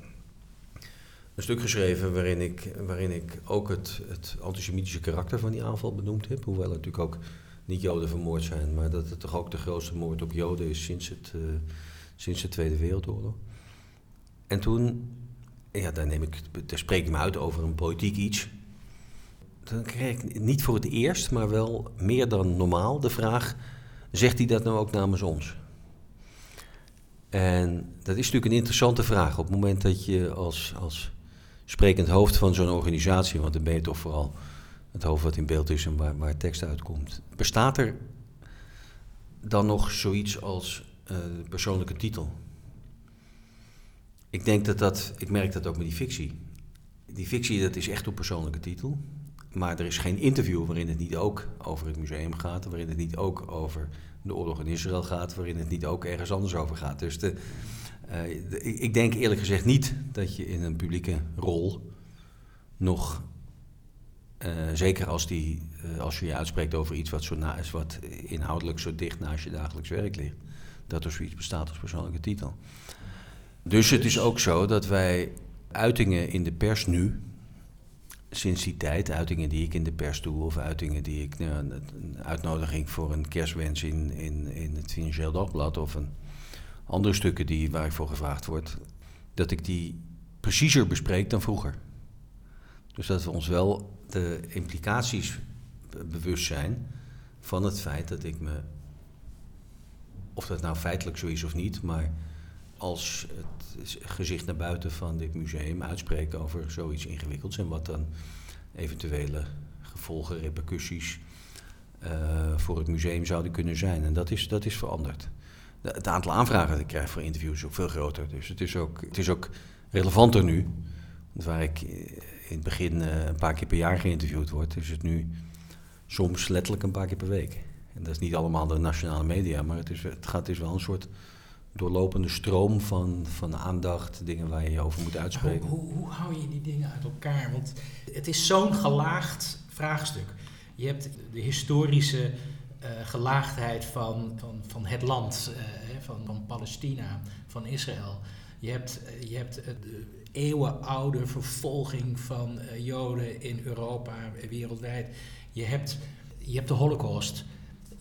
Een stuk geschreven waarin ik, waarin ik ook het, het antisemitische karakter van die aanval benoemd heb. Hoewel het natuurlijk ook niet Joden vermoord zijn, maar dat het toch ook de grootste moord op Joden is sinds, het, uh, sinds de Tweede Wereldoorlog. En toen, ja, daar, neem ik, daar spreek ik me uit over een politiek iets. Dan kreeg ik niet voor het eerst, maar wel meer dan normaal de vraag: zegt hij dat nou ook namens ons? En dat is natuurlijk een interessante vraag op het moment dat je als, als sprekend hoofd van zo'n organisatie, want dan ben je toch vooral het hoofd wat in beeld is en waar, waar tekst uitkomt. Bestaat er dan nog zoiets als uh, persoonlijke titel? Ik denk dat dat, ik merk dat ook met die fictie. Die fictie, dat is echt op persoonlijke titel. Maar er is geen interview waarin het niet ook over het museum gaat, waarin het niet ook over de oorlog in Israël gaat, waarin het niet ook ergens anders over gaat. Dus de, Uh, ik denk eerlijk gezegd niet dat je in een publieke rol nog, uh, zeker als, die, uh, als je je uitspreekt over iets wat, zo na, is, wat inhoudelijk zo dicht naast je dagelijks werk ligt, dat er zoiets bestaat als persoonlijke titel. Dus het is ook zo dat wij uitingen in de pers nu, sinds die tijd, uitingen die ik in de pers doe of uitingen die ik, nou, een uitnodiging voor een kerstwens in, in, in het Financieel Dagblad of een andere stukken die, waar ik voor gevraagd word, dat ik die preciezer bespreek dan vroeger. Dus dat we ons wel de implicaties bewust zijn van het feit dat ik me, of dat nou feitelijk zo is of niet, maar als gezicht naar buiten van dit museum uitspreek over zoiets ingewikkelds en wat dan eventuele gevolgen, repercussies uh, voor het museum zouden kunnen zijn. En dat is, dat is veranderd. Het aantal aanvragen dat ik krijg voor interviews is ook veel groter. Dus het is ook, het is ook relevanter nu. Waar ik in het begin uh, een paar keer per jaar geïnterviewd word, is het nu soms letterlijk een paar keer per week. En dat is niet allemaal de nationale media, maar het is, het gaat, is wel een soort doorlopende stroom van, van aandacht, dingen waar je je over moet uitspreken. Hoe, hoe, hoe, hou je die dingen uit elkaar? Want het is zo'n gelaagd vraagstuk. Je hebt de historische uh, gelaagdheid van, van, van het land, uh, van, van Palestina, van Israël. Je hebt, je hebt de eeuwenoude vervolging van Joden in Europa, wereldwijd. Je hebt, je hebt de Holocaust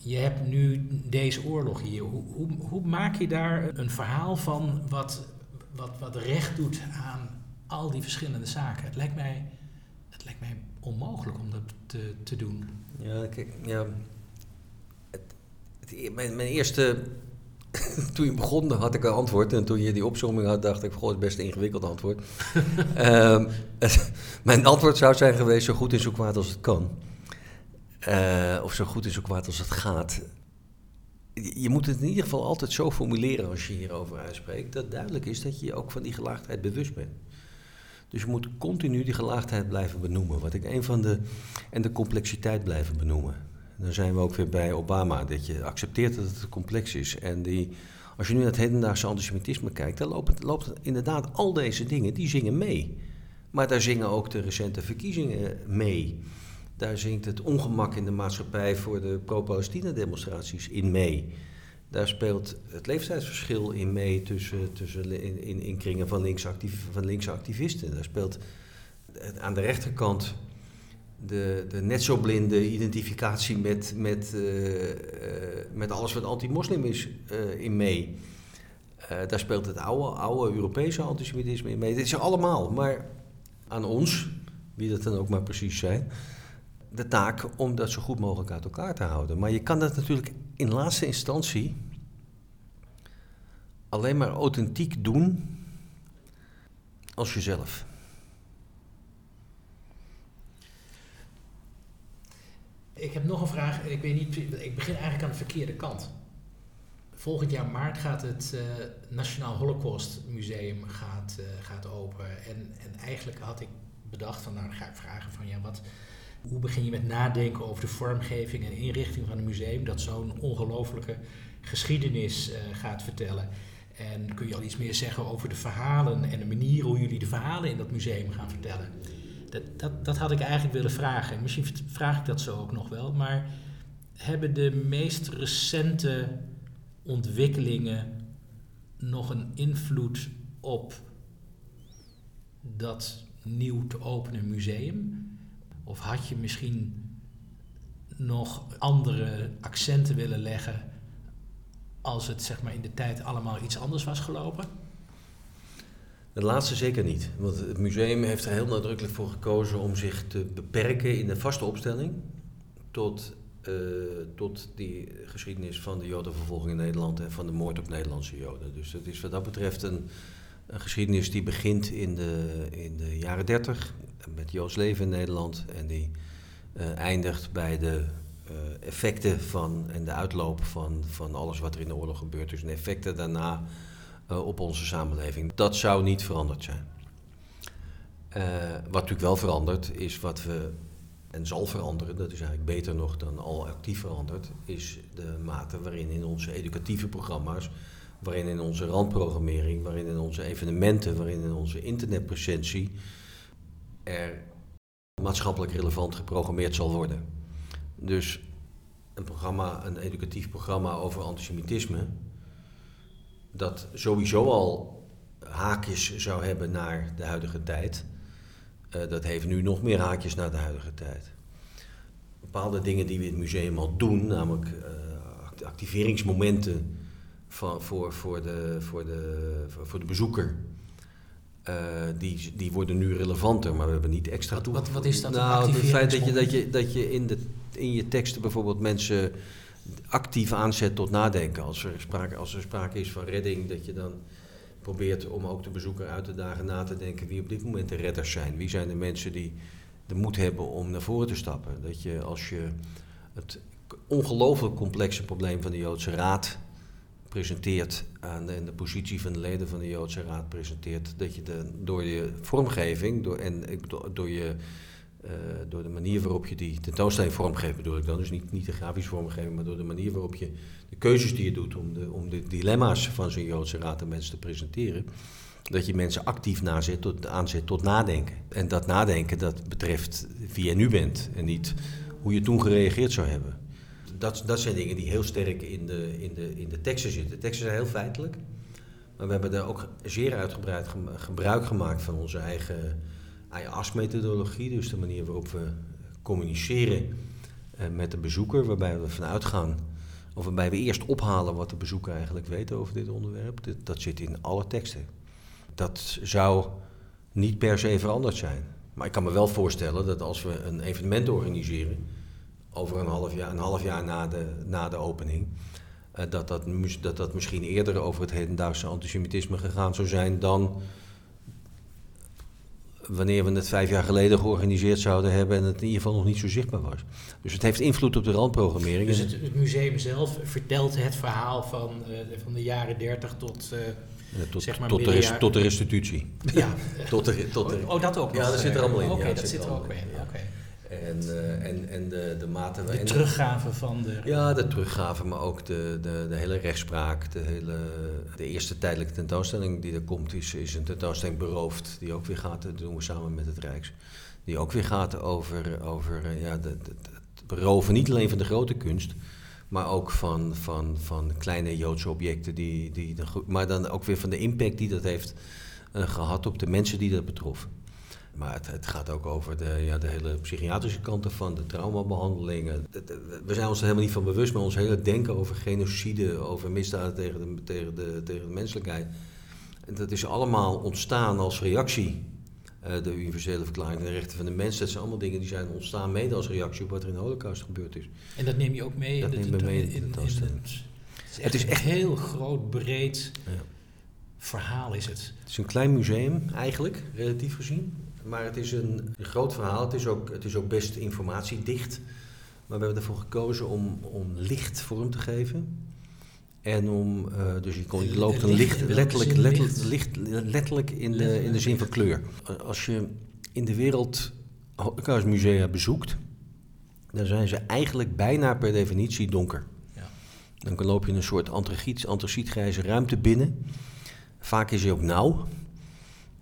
je hebt nu deze oorlog hier. Hoe, hoe, hoe, maak je daar een verhaal van wat, wat, wat recht doet aan al die verschillende zaken? Het lijkt mij, het lijkt mij onmogelijk om dat te, te doen. Ja, kijk, ja. Het, het, mijn, mijn eerste (laughs) toen je begon had ik een antwoord. En toen je die opzomming had, dacht ik: Goh, het is best een ingewikkeld antwoord. (laughs) um, (laughs) mijn antwoord zou zijn geweest: zo goed en zo kwaad als het kan. Uh, of zo goed en zo kwaad als het gaat. Je moet het in ieder geval altijd zo formuleren als je hierover uitspreekt, dat duidelijk is dat je ook van die gelaagdheid bewust bent. Dus je moet continu die gelaagdheid blijven benoemen. Wat ik een van de. en de complexiteit blijven benoemen. Dan zijn we ook weer bij Obama, dat je accepteert dat het complex is. En die, als je nu naar het hedendaagse antisemitisme kijkt, dan loopt, loopt inderdaad al deze dingen, die zingen mee. Maar daar zingen ook de recente verkiezingen mee. Daar zingt het ongemak in de maatschappij voor de pro-Palestina-demonstraties in mee. Daar speelt het leeftijdsverschil in mee tussen, tussen in, in, in kringen van van linkse activisten. Daar speelt aan de rechterkant de, de net zo blinde identificatie met, met, uh, uh, met alles wat anti-moslim is uh, in mee. daar speelt het oude, oude Europese antisemitisme in mee. Dit is allemaal, maar aan ons, wie dat dan ook maar precies zijn, de taak om dat zo goed mogelijk uit elkaar te houden. Maar je kan dat natuurlijk in laatste instantie alleen maar authentiek doen als jezelf. Ik heb nog een vraag. Ik weet niet, ik begin eigenlijk aan de verkeerde kant. Volgend jaar maart gaat het uh, Nationaal Holocaust Museum gaat, uh, gaat open. En, en eigenlijk had ik bedacht van nou ga ik vragen van ja, wat, hoe begin je met nadenken over de vormgeving en inrichting van een museum dat zo'n ongelofelijke geschiedenis uh, gaat vertellen? En kun je al iets meer zeggen over de verhalen en de manier hoe jullie de verhalen in dat museum gaan vertellen? Dat, dat, dat had ik eigenlijk willen vragen. Misschien vraag ik dat zo ook nog wel. Maar hebben de meest recente ontwikkelingen nog een invloed op dat nieuw te openen museum? Of had je misschien nog andere accenten willen leggen als het zeg maar, in de tijd allemaal iets anders was gelopen? Het laatste zeker niet. Want het museum heeft er heel nadrukkelijk voor gekozen om zich te beperken in de vaste opstelling tot, uh, tot die geschiedenis van de Jodenvervolging in Nederland en van de moord op Nederlandse Joden. Dus het is wat dat betreft een, een geschiedenis die begint in de, in de jaren dertig met Joods leven in Nederland en die uh, eindigt bij de uh, effecten van en de uitloop van, van alles wat er in de oorlog gebeurt. Dus de effecten daarna uh, op onze samenleving. Dat zou niet veranderd zijn. wat natuurlijk wel verandert, is wat we, en zal veranderen, dat is eigenlijk beter nog dan al actief veranderd, is de mate waarin in onze educatieve programma's waarin in onze randprogrammering, waarin in onze evenementen, waarin in onze internetpresentie er maatschappelijk relevant geprogrammeerd zal worden. Dus een programma, een educatief programma over antisemitisme, dat sowieso al haakjes zou hebben naar de huidige tijd, uh, dat heeft nu nog meer haakjes naar de huidige tijd. Bepaalde dingen die we in het museum al doen, namelijk uh, activeringsmomenten van, voor, voor, de, voor, de, voor de bezoeker. Uh, die, die worden nu relevanter, maar we hebben niet extra wat, wat, wat is dat? Nou, het feit dat je, dat je, dat je in, de, in je teksten bijvoorbeeld mensen actief aanzet tot nadenken. Als er, sprake, als er sprake is van redding, dat je dan probeert om ook de bezoeker uit te dagen na te denken wie op dit moment de redders zijn. Wie zijn de mensen die de moed hebben om naar voren te stappen. Dat je als je het ongelooflijk complexe probleem van de Joodse Raad presenteert aan de, de, positie van de leden van de Joodse Raad presenteert, dat je door je vormgeving door, en door, je, uh, door de manier waarop je die tentoonstelling vormgeeft, bedoel ik dan, dus niet, niet de grafische vormgeving, maar door de manier waarop je de keuzes die je doet om de, om dilemma's van zo'n Joodse Raad aan mensen te presenteren, dat je mensen actief tot, aanzet tot nadenken. En dat nadenken, dat betreft wie je nu bent en niet hoe je toen gereageerd zou hebben dat, dat zijn dingen die heel sterk in de, in, de, in de teksten zitten. De teksten zijn heel feitelijk. Maar we hebben daar ook zeer uitgebreid gebruik gemaakt van onze eigen IAS-methodologie. Dus de manier waarop we communiceren eh, met de bezoeker. Waarbij we ervan uitgaan, of waarbij we eerst ophalen wat de bezoeker eigenlijk weet over dit onderwerp. dat zit in alle teksten. Dat zou niet per se veranderd zijn. Maar ik kan me wel voorstellen dat als we een evenement organiseren over een half jaar, een half jaar na de, na de opening. Uh, dat, dat, dat dat misschien eerder over het hedendaagse antisemitisme gegaan zou zijn dan wanneer we het vijf jaar geleden georganiseerd zouden hebben en het in ieder geval nog niet zo zichtbaar was. Dus het heeft invloed op de randprogrammering. Dus het, het museum zelf vertelt het verhaal van, uh, van de jaren 30 tot. Uh, tot, zeg maar tot, de tot de restitutie. Ja. (laughs) tot de, tot de, oh, oh, dat ook. Ja, dat zit er allemaal in. Oké, ja, dat zit er ook in. Ja. Okay. En, uh, en, en de, de mate... De teruggave van de... Ja, de teruggave, maar ook de, de, de hele rechtspraak. De, hele, de eerste tijdelijke tentoonstelling die er komt, is, is een tentoonstelling beroofd. Die ook weer gaat, dat doen we samen met het Rijks. Die ook weer gaat over, over uh, ja, de, de, het beroven niet alleen van de grote kunst... Maar ook van, van, van kleine Joodse objecten, die, die, maar dan ook weer van de impact die dat heeft uh, gehad op de mensen die dat betroffen. Maar het, het, gaat ook over de, ja, de hele psychiatrische kanten van de traumabehandelingen. We zijn ons er helemaal niet van bewust, maar ons hele denken over genocide, over misdaden tegen de, tegen de, tegen de menselijkheid. Dat is allemaal ontstaan als reactie. Uh, de universele verklaring van de rechten van de mens, dat zijn allemaal dingen die zijn ontstaan mede als reactie op wat er in de holocaust gebeurd is. En dat neem je ook mee? Dat neem je mee in, in, in, het, het is echt een heel groot, breed ja. verhaal is het. Het is een klein museum eigenlijk, relatief gezien. Maar het is een, groot verhaal. Het is, ook, het is ook best informatiedicht. Maar we hebben ervoor gekozen om, om licht vorm te geven. En om, uh, dus je, kon, je loopt een licht, letterlijk, letterlijk, licht, letterlijk in de, in de zin van kleur. Als je in de wereld Holocaustmusea bezoekt, dan zijn ze eigenlijk bijna per definitie donker. Ja. Dan loop je een soort antracietgrijze ruimte binnen. Vaak is hij ook nauw.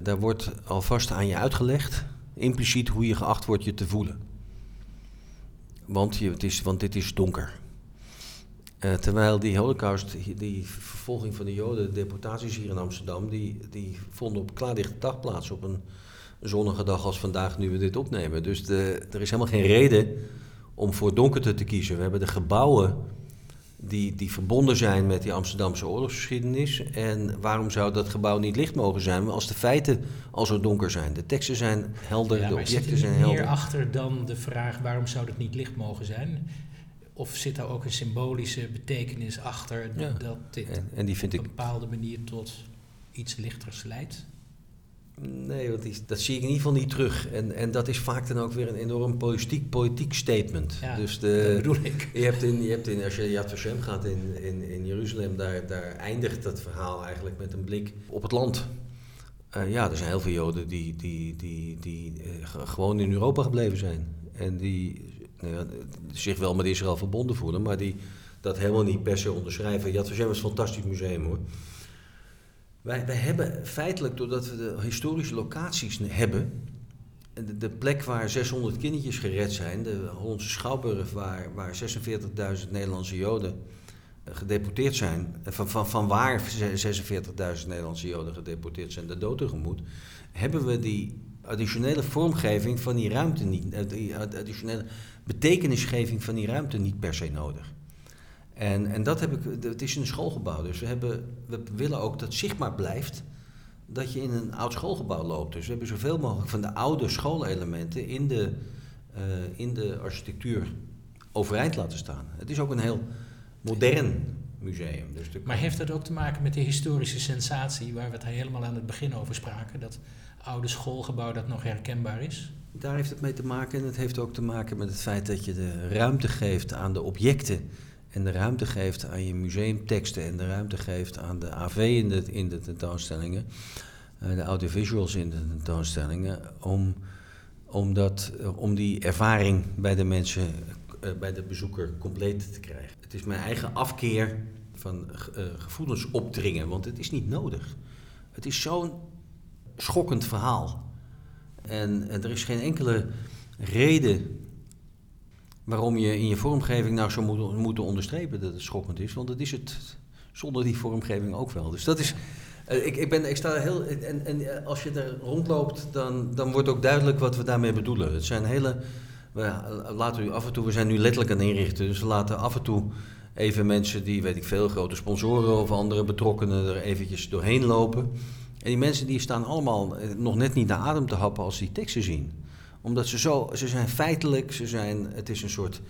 Daar wordt alvast aan je uitgelegd, impliciet, hoe je geacht wordt je te voelen. Want, je, het is, want dit is donker. Uh, terwijl die holocaust, die vervolging van de joden, de deportaties hier in Amsterdam, die, die vonden op klaardichte dag plaats op een zonnige dag als vandaag nu we dit opnemen. Dus de, er is helemaal geen reden om voor donkerte te kiezen. We hebben de gebouwen die, die verbonden zijn met die Amsterdamse oorlogsgeschiedenis. En waarom zou dat gebouw niet licht mogen zijn als de feiten al zo donker zijn? De teksten zijn helder, de objecten zijn helder. meer achter dan de vraag waarom zou dat niet licht mogen zijn? Of zit daar ook een symbolische betekenis achter dat dit en, en die vind op een bepaalde manier tot iets lichters leidt? Nee, want dat zie ik in ieder geval niet terug. En, en dat is vaak dan ook weer een enorm politiek, politiek statement. Ja, dus de, dat bedoel ik. Je hebt in, je hebt in, als je Yad Vashem gaat in, in, in Jeruzalem, daar, daar eindigt dat verhaal eigenlijk met een blik op het land. Uh, ja, er zijn heel veel Joden die, die, die, die uh, gewoon in Europa gebleven zijn. En die nou ja, zich wel met Israël verbonden voelen, maar die dat helemaal niet per se onderschrijven. Yad Vashem is een fantastisch museum hoor. Wij, wij hebben feitelijk, doordat we de historische locaties hebben, de, plek waar 600 kindertjes gered zijn, de Hollandse Schouwburg, waar, waar 46.000 Nederlandse Joden eh, gedeporteerd zijn, eh, van, van, van waar 46.000 Nederlandse Joden gedeporteerd zijn, de dood tegemoet, hebben we die additionele vormgeving van die ruimte niet, eh, die additionele betekenisgeving van die ruimte niet per se nodig. En, en dat heb ik, het is een schoolgebouw, dus we, hebben, we willen ook dat zichtbaar blijft dat je in een oud schoolgebouw loopt. Dus we hebben zoveel mogelijk van de oude schoolelementen in de, uh, in de architectuur overeind laten staan. Het is ook een heel modern museum. Dus maar heeft dat ook te maken met de historische sensatie waar we het helemaal aan het begin over spraken? Dat oude schoolgebouw dat nog herkenbaar is? Daar heeft het mee te maken en het heeft ook te maken met het feit dat je de ruimte geeft aan de objecten en de ruimte geeft aan je museumteksten en de ruimte geeft aan de AV in de, in de tentoonstellingen, uh, de audiovisuals in de tentoonstellingen, om, om, dat, uh, om die ervaring bij de mensen, uh, bij de bezoeker compleet te krijgen. Het is mijn eigen afkeer van gevoelens opdringen, want het is niet nodig. Het is zo'n schokkend verhaal. En er is geen enkele reden waarom je in je vormgeving nou zou moeten, moeten onderstrepen dat het schokkend is. Want dat is het zonder die vormgeving ook wel. Dus dat is. Uh, ik, ik, ben, ik sta heel. En, en eh, als je er rondloopt, dan, dan wordt ook duidelijk wat we daarmee bedoelen. Het zijn hele. We laten u af en toe, we zijn nu letterlijk aan het inrichten, dus we laten af en toe even mensen die, weet ik veel, grote sponsoren of andere betrokkenen er eventjes doorheen lopen. En die mensen die staan allemaal eh, nog net niet naar adem te happen als ze die teksten zien omdat ze zo, ze zijn feitelijk, ze zijn, het is een soort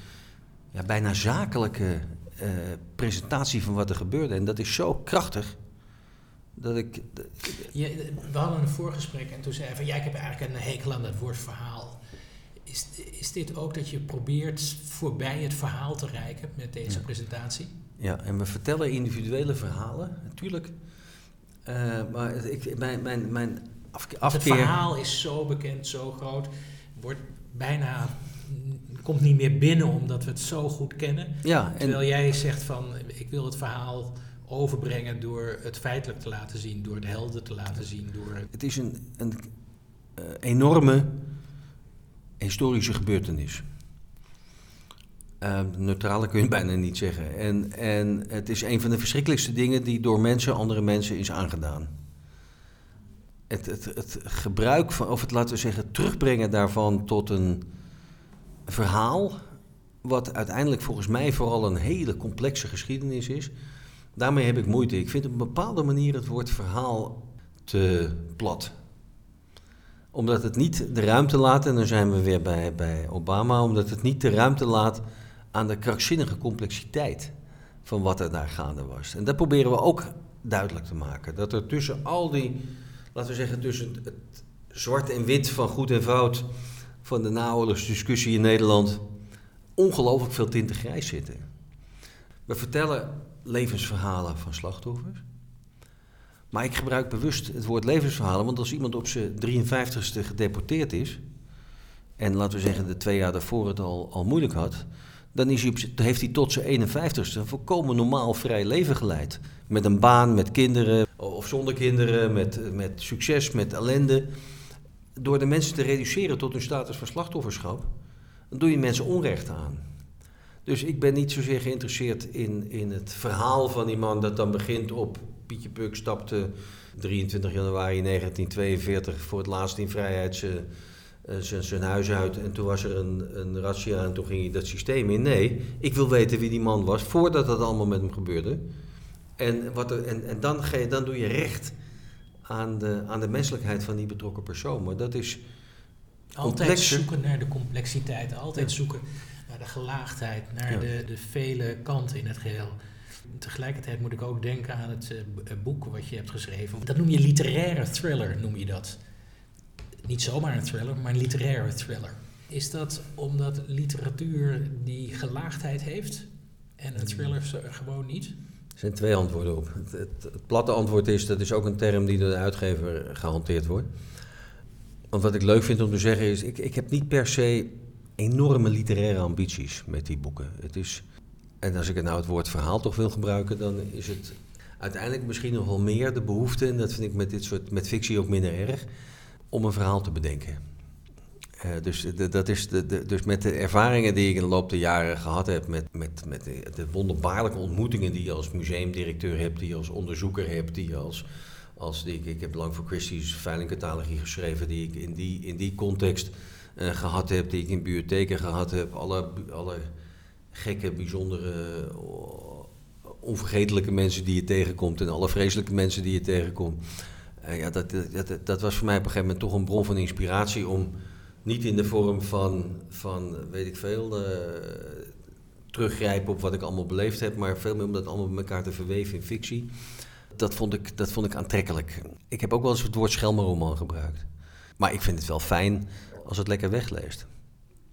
ja, bijna zakelijke uh, presentatie van wat er gebeurde. En dat is zo krachtig. Dat ik. Je, we hadden een voorgesprek en toen zei je van ja, ik heb eigenlijk een hekel aan dat woord verhaal. Is, is dit ook dat je probeert voorbij het verhaal te reiken met deze presentatie? Ja, en we vertellen individuele verhalen, natuurlijk. Uh, maar ik, mijn, mijn, mijn afkeer... Het verhaal is zo bekend, zo groot wordt bijna komt niet meer binnen omdat we het zo goed kennen. Ja, en Terwijl jij zegt van ik wil het verhaal overbrengen door het feitelijk te laten zien, door de helden te laten zien. Door... Het is een, een uh, enorme historische gebeurtenis. Uh, neutrale kun je bijna niet zeggen. En, en het is een van de verschrikkelijkste dingen die door mensen, andere mensen, is aangedaan het, het, gebruik van, of het laten we zeggen, terugbrengen daarvan tot een verhaal. Wat uiteindelijk volgens mij vooral een hele complexe geschiedenis is. Daarmee heb ik moeite. Ik vind op een bepaalde manier het woord verhaal te plat omdat het niet de ruimte laat, en dan zijn we weer bij, bij Obama, omdat het niet de ruimte laat aan de krankzinnige complexiteit van wat er daar gaande was. En dat proberen we ook duidelijk te maken. Dat er tussen al die laten we zeggen, tussen het zwart en wit van goed en fout van de naoorlogsdiscussie in Nederland ongelooflijk veel tinten grijs zitten. We vertellen levensverhalen van slachtoffers. Maar ik gebruik bewust het woord levensverhalen, want als iemand op zijn 53ste gedeporteerd is, en laten we zeggen de twee jaar daarvoor het al, al moeilijk had, dan is hij heeft hij tot zijn 51ste een volkomen normaal vrij leven geleid. Met een baan, met kinderen of zonder kinderen, met, met succes, met ellende. Door de mensen te reduceren tot hun status van slachtofferschap, dan doe je mensen onrecht aan. Dus ik ben niet zozeer geïnteresseerd in, in het verhaal van die man dat dan begint op Pietje Puk stapte 23 januari 1942 voor het laatst in vrijheid eh, zijn huis uit en toen was er een, een razzia en toen ging hij dat systeem in. Nee, ik wil weten wie die man was voordat dat allemaal met hem gebeurde. En, wat er, en, en dan, ga je, dan doe je recht aan de, aan de menselijkheid van die betrokken persoon. Maar dat is. Altijd zoeken naar de complexiteit, altijd zoeken naar de gelaagdheid, naar de, de vele kanten in het geheel. Tegelijkertijd moet ik ook denken aan het uh, boek wat je hebt geschreven. Dat noem je literaire thriller, noem je dat niet zomaar een thriller, maar een literaire thriller. Is dat omdat literatuur die gelaagdheid heeft en een thriller gewoon niet? Er zijn twee antwoorden op. Het, platte antwoord is, dat is ook een term die door de uitgever gehanteerd wordt. Want wat ik leuk vind om te zeggen is, ik, ik heb niet per se enorme literaire ambities met die boeken. Het is, En als ik nou het woord verhaal toch wil gebruiken, dan is het uiteindelijk misschien nog wel meer de behoefte, en dat vind ik met dit soort met fictie ook minder erg, om een verhaal te bedenken. Uh, dus, dat is de, dus met de ervaringen die ik in de loop der jaren gehad heb, met, met, met de, de wonderbaarlijke ontmoetingen die je als museumdirecteur hebt, die je als onderzoeker hebt, die je als, als ik, ik heb lang voor Christie's veilingcatalogie geschreven, die ik in die, in die context uh, gehad heb, die ik in bibliotheken gehad heb, alle, alle gekke, bijzondere, onvergetelijke mensen die je tegenkomt en alle vreselijke mensen die je tegenkomt. Ja, dat, dat, dat was voor mij op een gegeven moment toch een bron van inspiratie om niet in de vorm van, van weet ik veel, uh, teruggrijpen op wat ik allemaal beleefd heb, maar veel meer om dat allemaal met elkaar te verweven in fictie. Dat vond ik, dat vond ik aantrekkelijk. Ik heb ook wel eens het woord schelmenroman gebruikt. Maar ik vind het wel fijn als het lekker wegleest.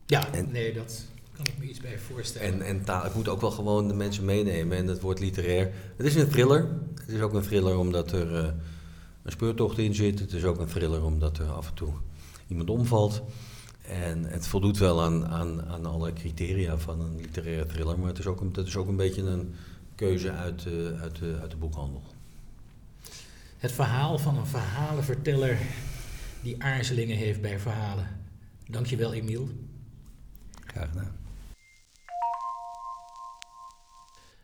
Ja, nee, dat kan ik me iets bij voorstellen. En, en taal, ik moet ook wel gewoon de mensen meenemen. En het woord literair. Het is een thriller. Het is ook een thriller omdat er uh, een speurtocht in zit. Het is ook een thriller omdat er af en toe iemand omvalt. En het voldoet wel aan, aan, aan alle criteria van een literaire thriller. Maar het is ook een, het is ook een beetje een keuze uit, uh, uit, de, uit de boekhandel. Het verhaal van een verhalenverteller die aarzelingen heeft bij verhalen. Dankjewel, Emiel. Graag gedaan.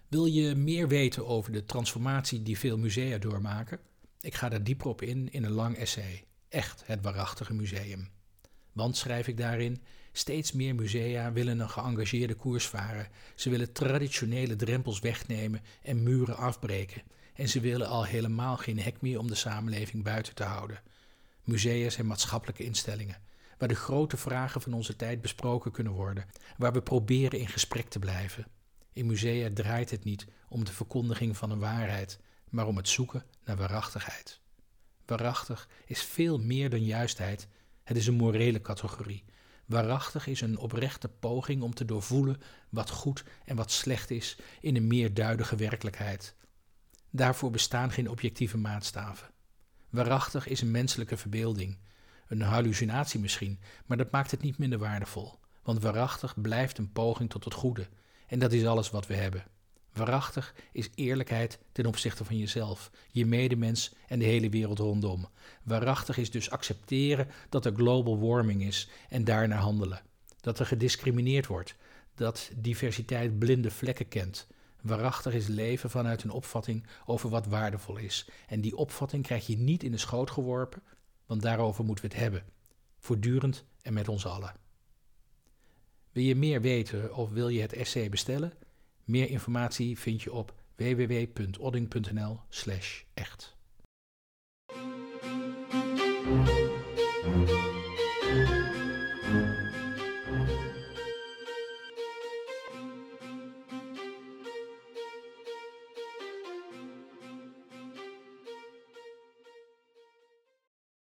Wil je meer weten over de transformatie die veel musea doormaken? Ik ga daar dieper op in in een lang essay. Echt het waarachtige museum. Want, schrijf ik daarin, steeds meer musea willen een geëngageerde koers varen. Ze willen traditionele drempels wegnemen en muren afbreken. En ze willen al helemaal geen hek meer om de samenleving buiten te houden. Musea zijn maatschappelijke instellingen, waar de grote vragen van onze tijd besproken kunnen worden, waar we proberen in gesprek te blijven. In musea draait het niet om de verkondiging van een waarheid, maar om het zoeken naar waarachtigheid. Waarachtig is veel meer dan juistheid, het is een morele categorie. Waarachtig is een oprechte poging om te doorvoelen wat goed en wat slecht is in een meer duidige werkelijkheid. Daarvoor bestaan geen objectieve maatstaven. Waarachtig is een menselijke verbeelding. Een hallucinatie misschien, maar dat maakt het niet minder waardevol. Want waarachtig blijft een poging tot het goede. En dat is alles wat we hebben. Waarachtig is eerlijkheid ten opzichte van jezelf, je medemens en de hele wereld rondom. Waarachtig is dus accepteren dat er global warming is en daarnaar handelen. Dat er gediscrimineerd wordt, dat diversiteit blinde vlekken kent, Waarachtig is leven vanuit een opvatting over wat waardevol is. En die opvatting krijg je niet in de schoot geworpen, want daarover moeten we het hebben. Voortdurend en met ons allen. Wil je meer weten of wil je het essay bestellen? Meer informatie vind je op www.odding.nl/echt.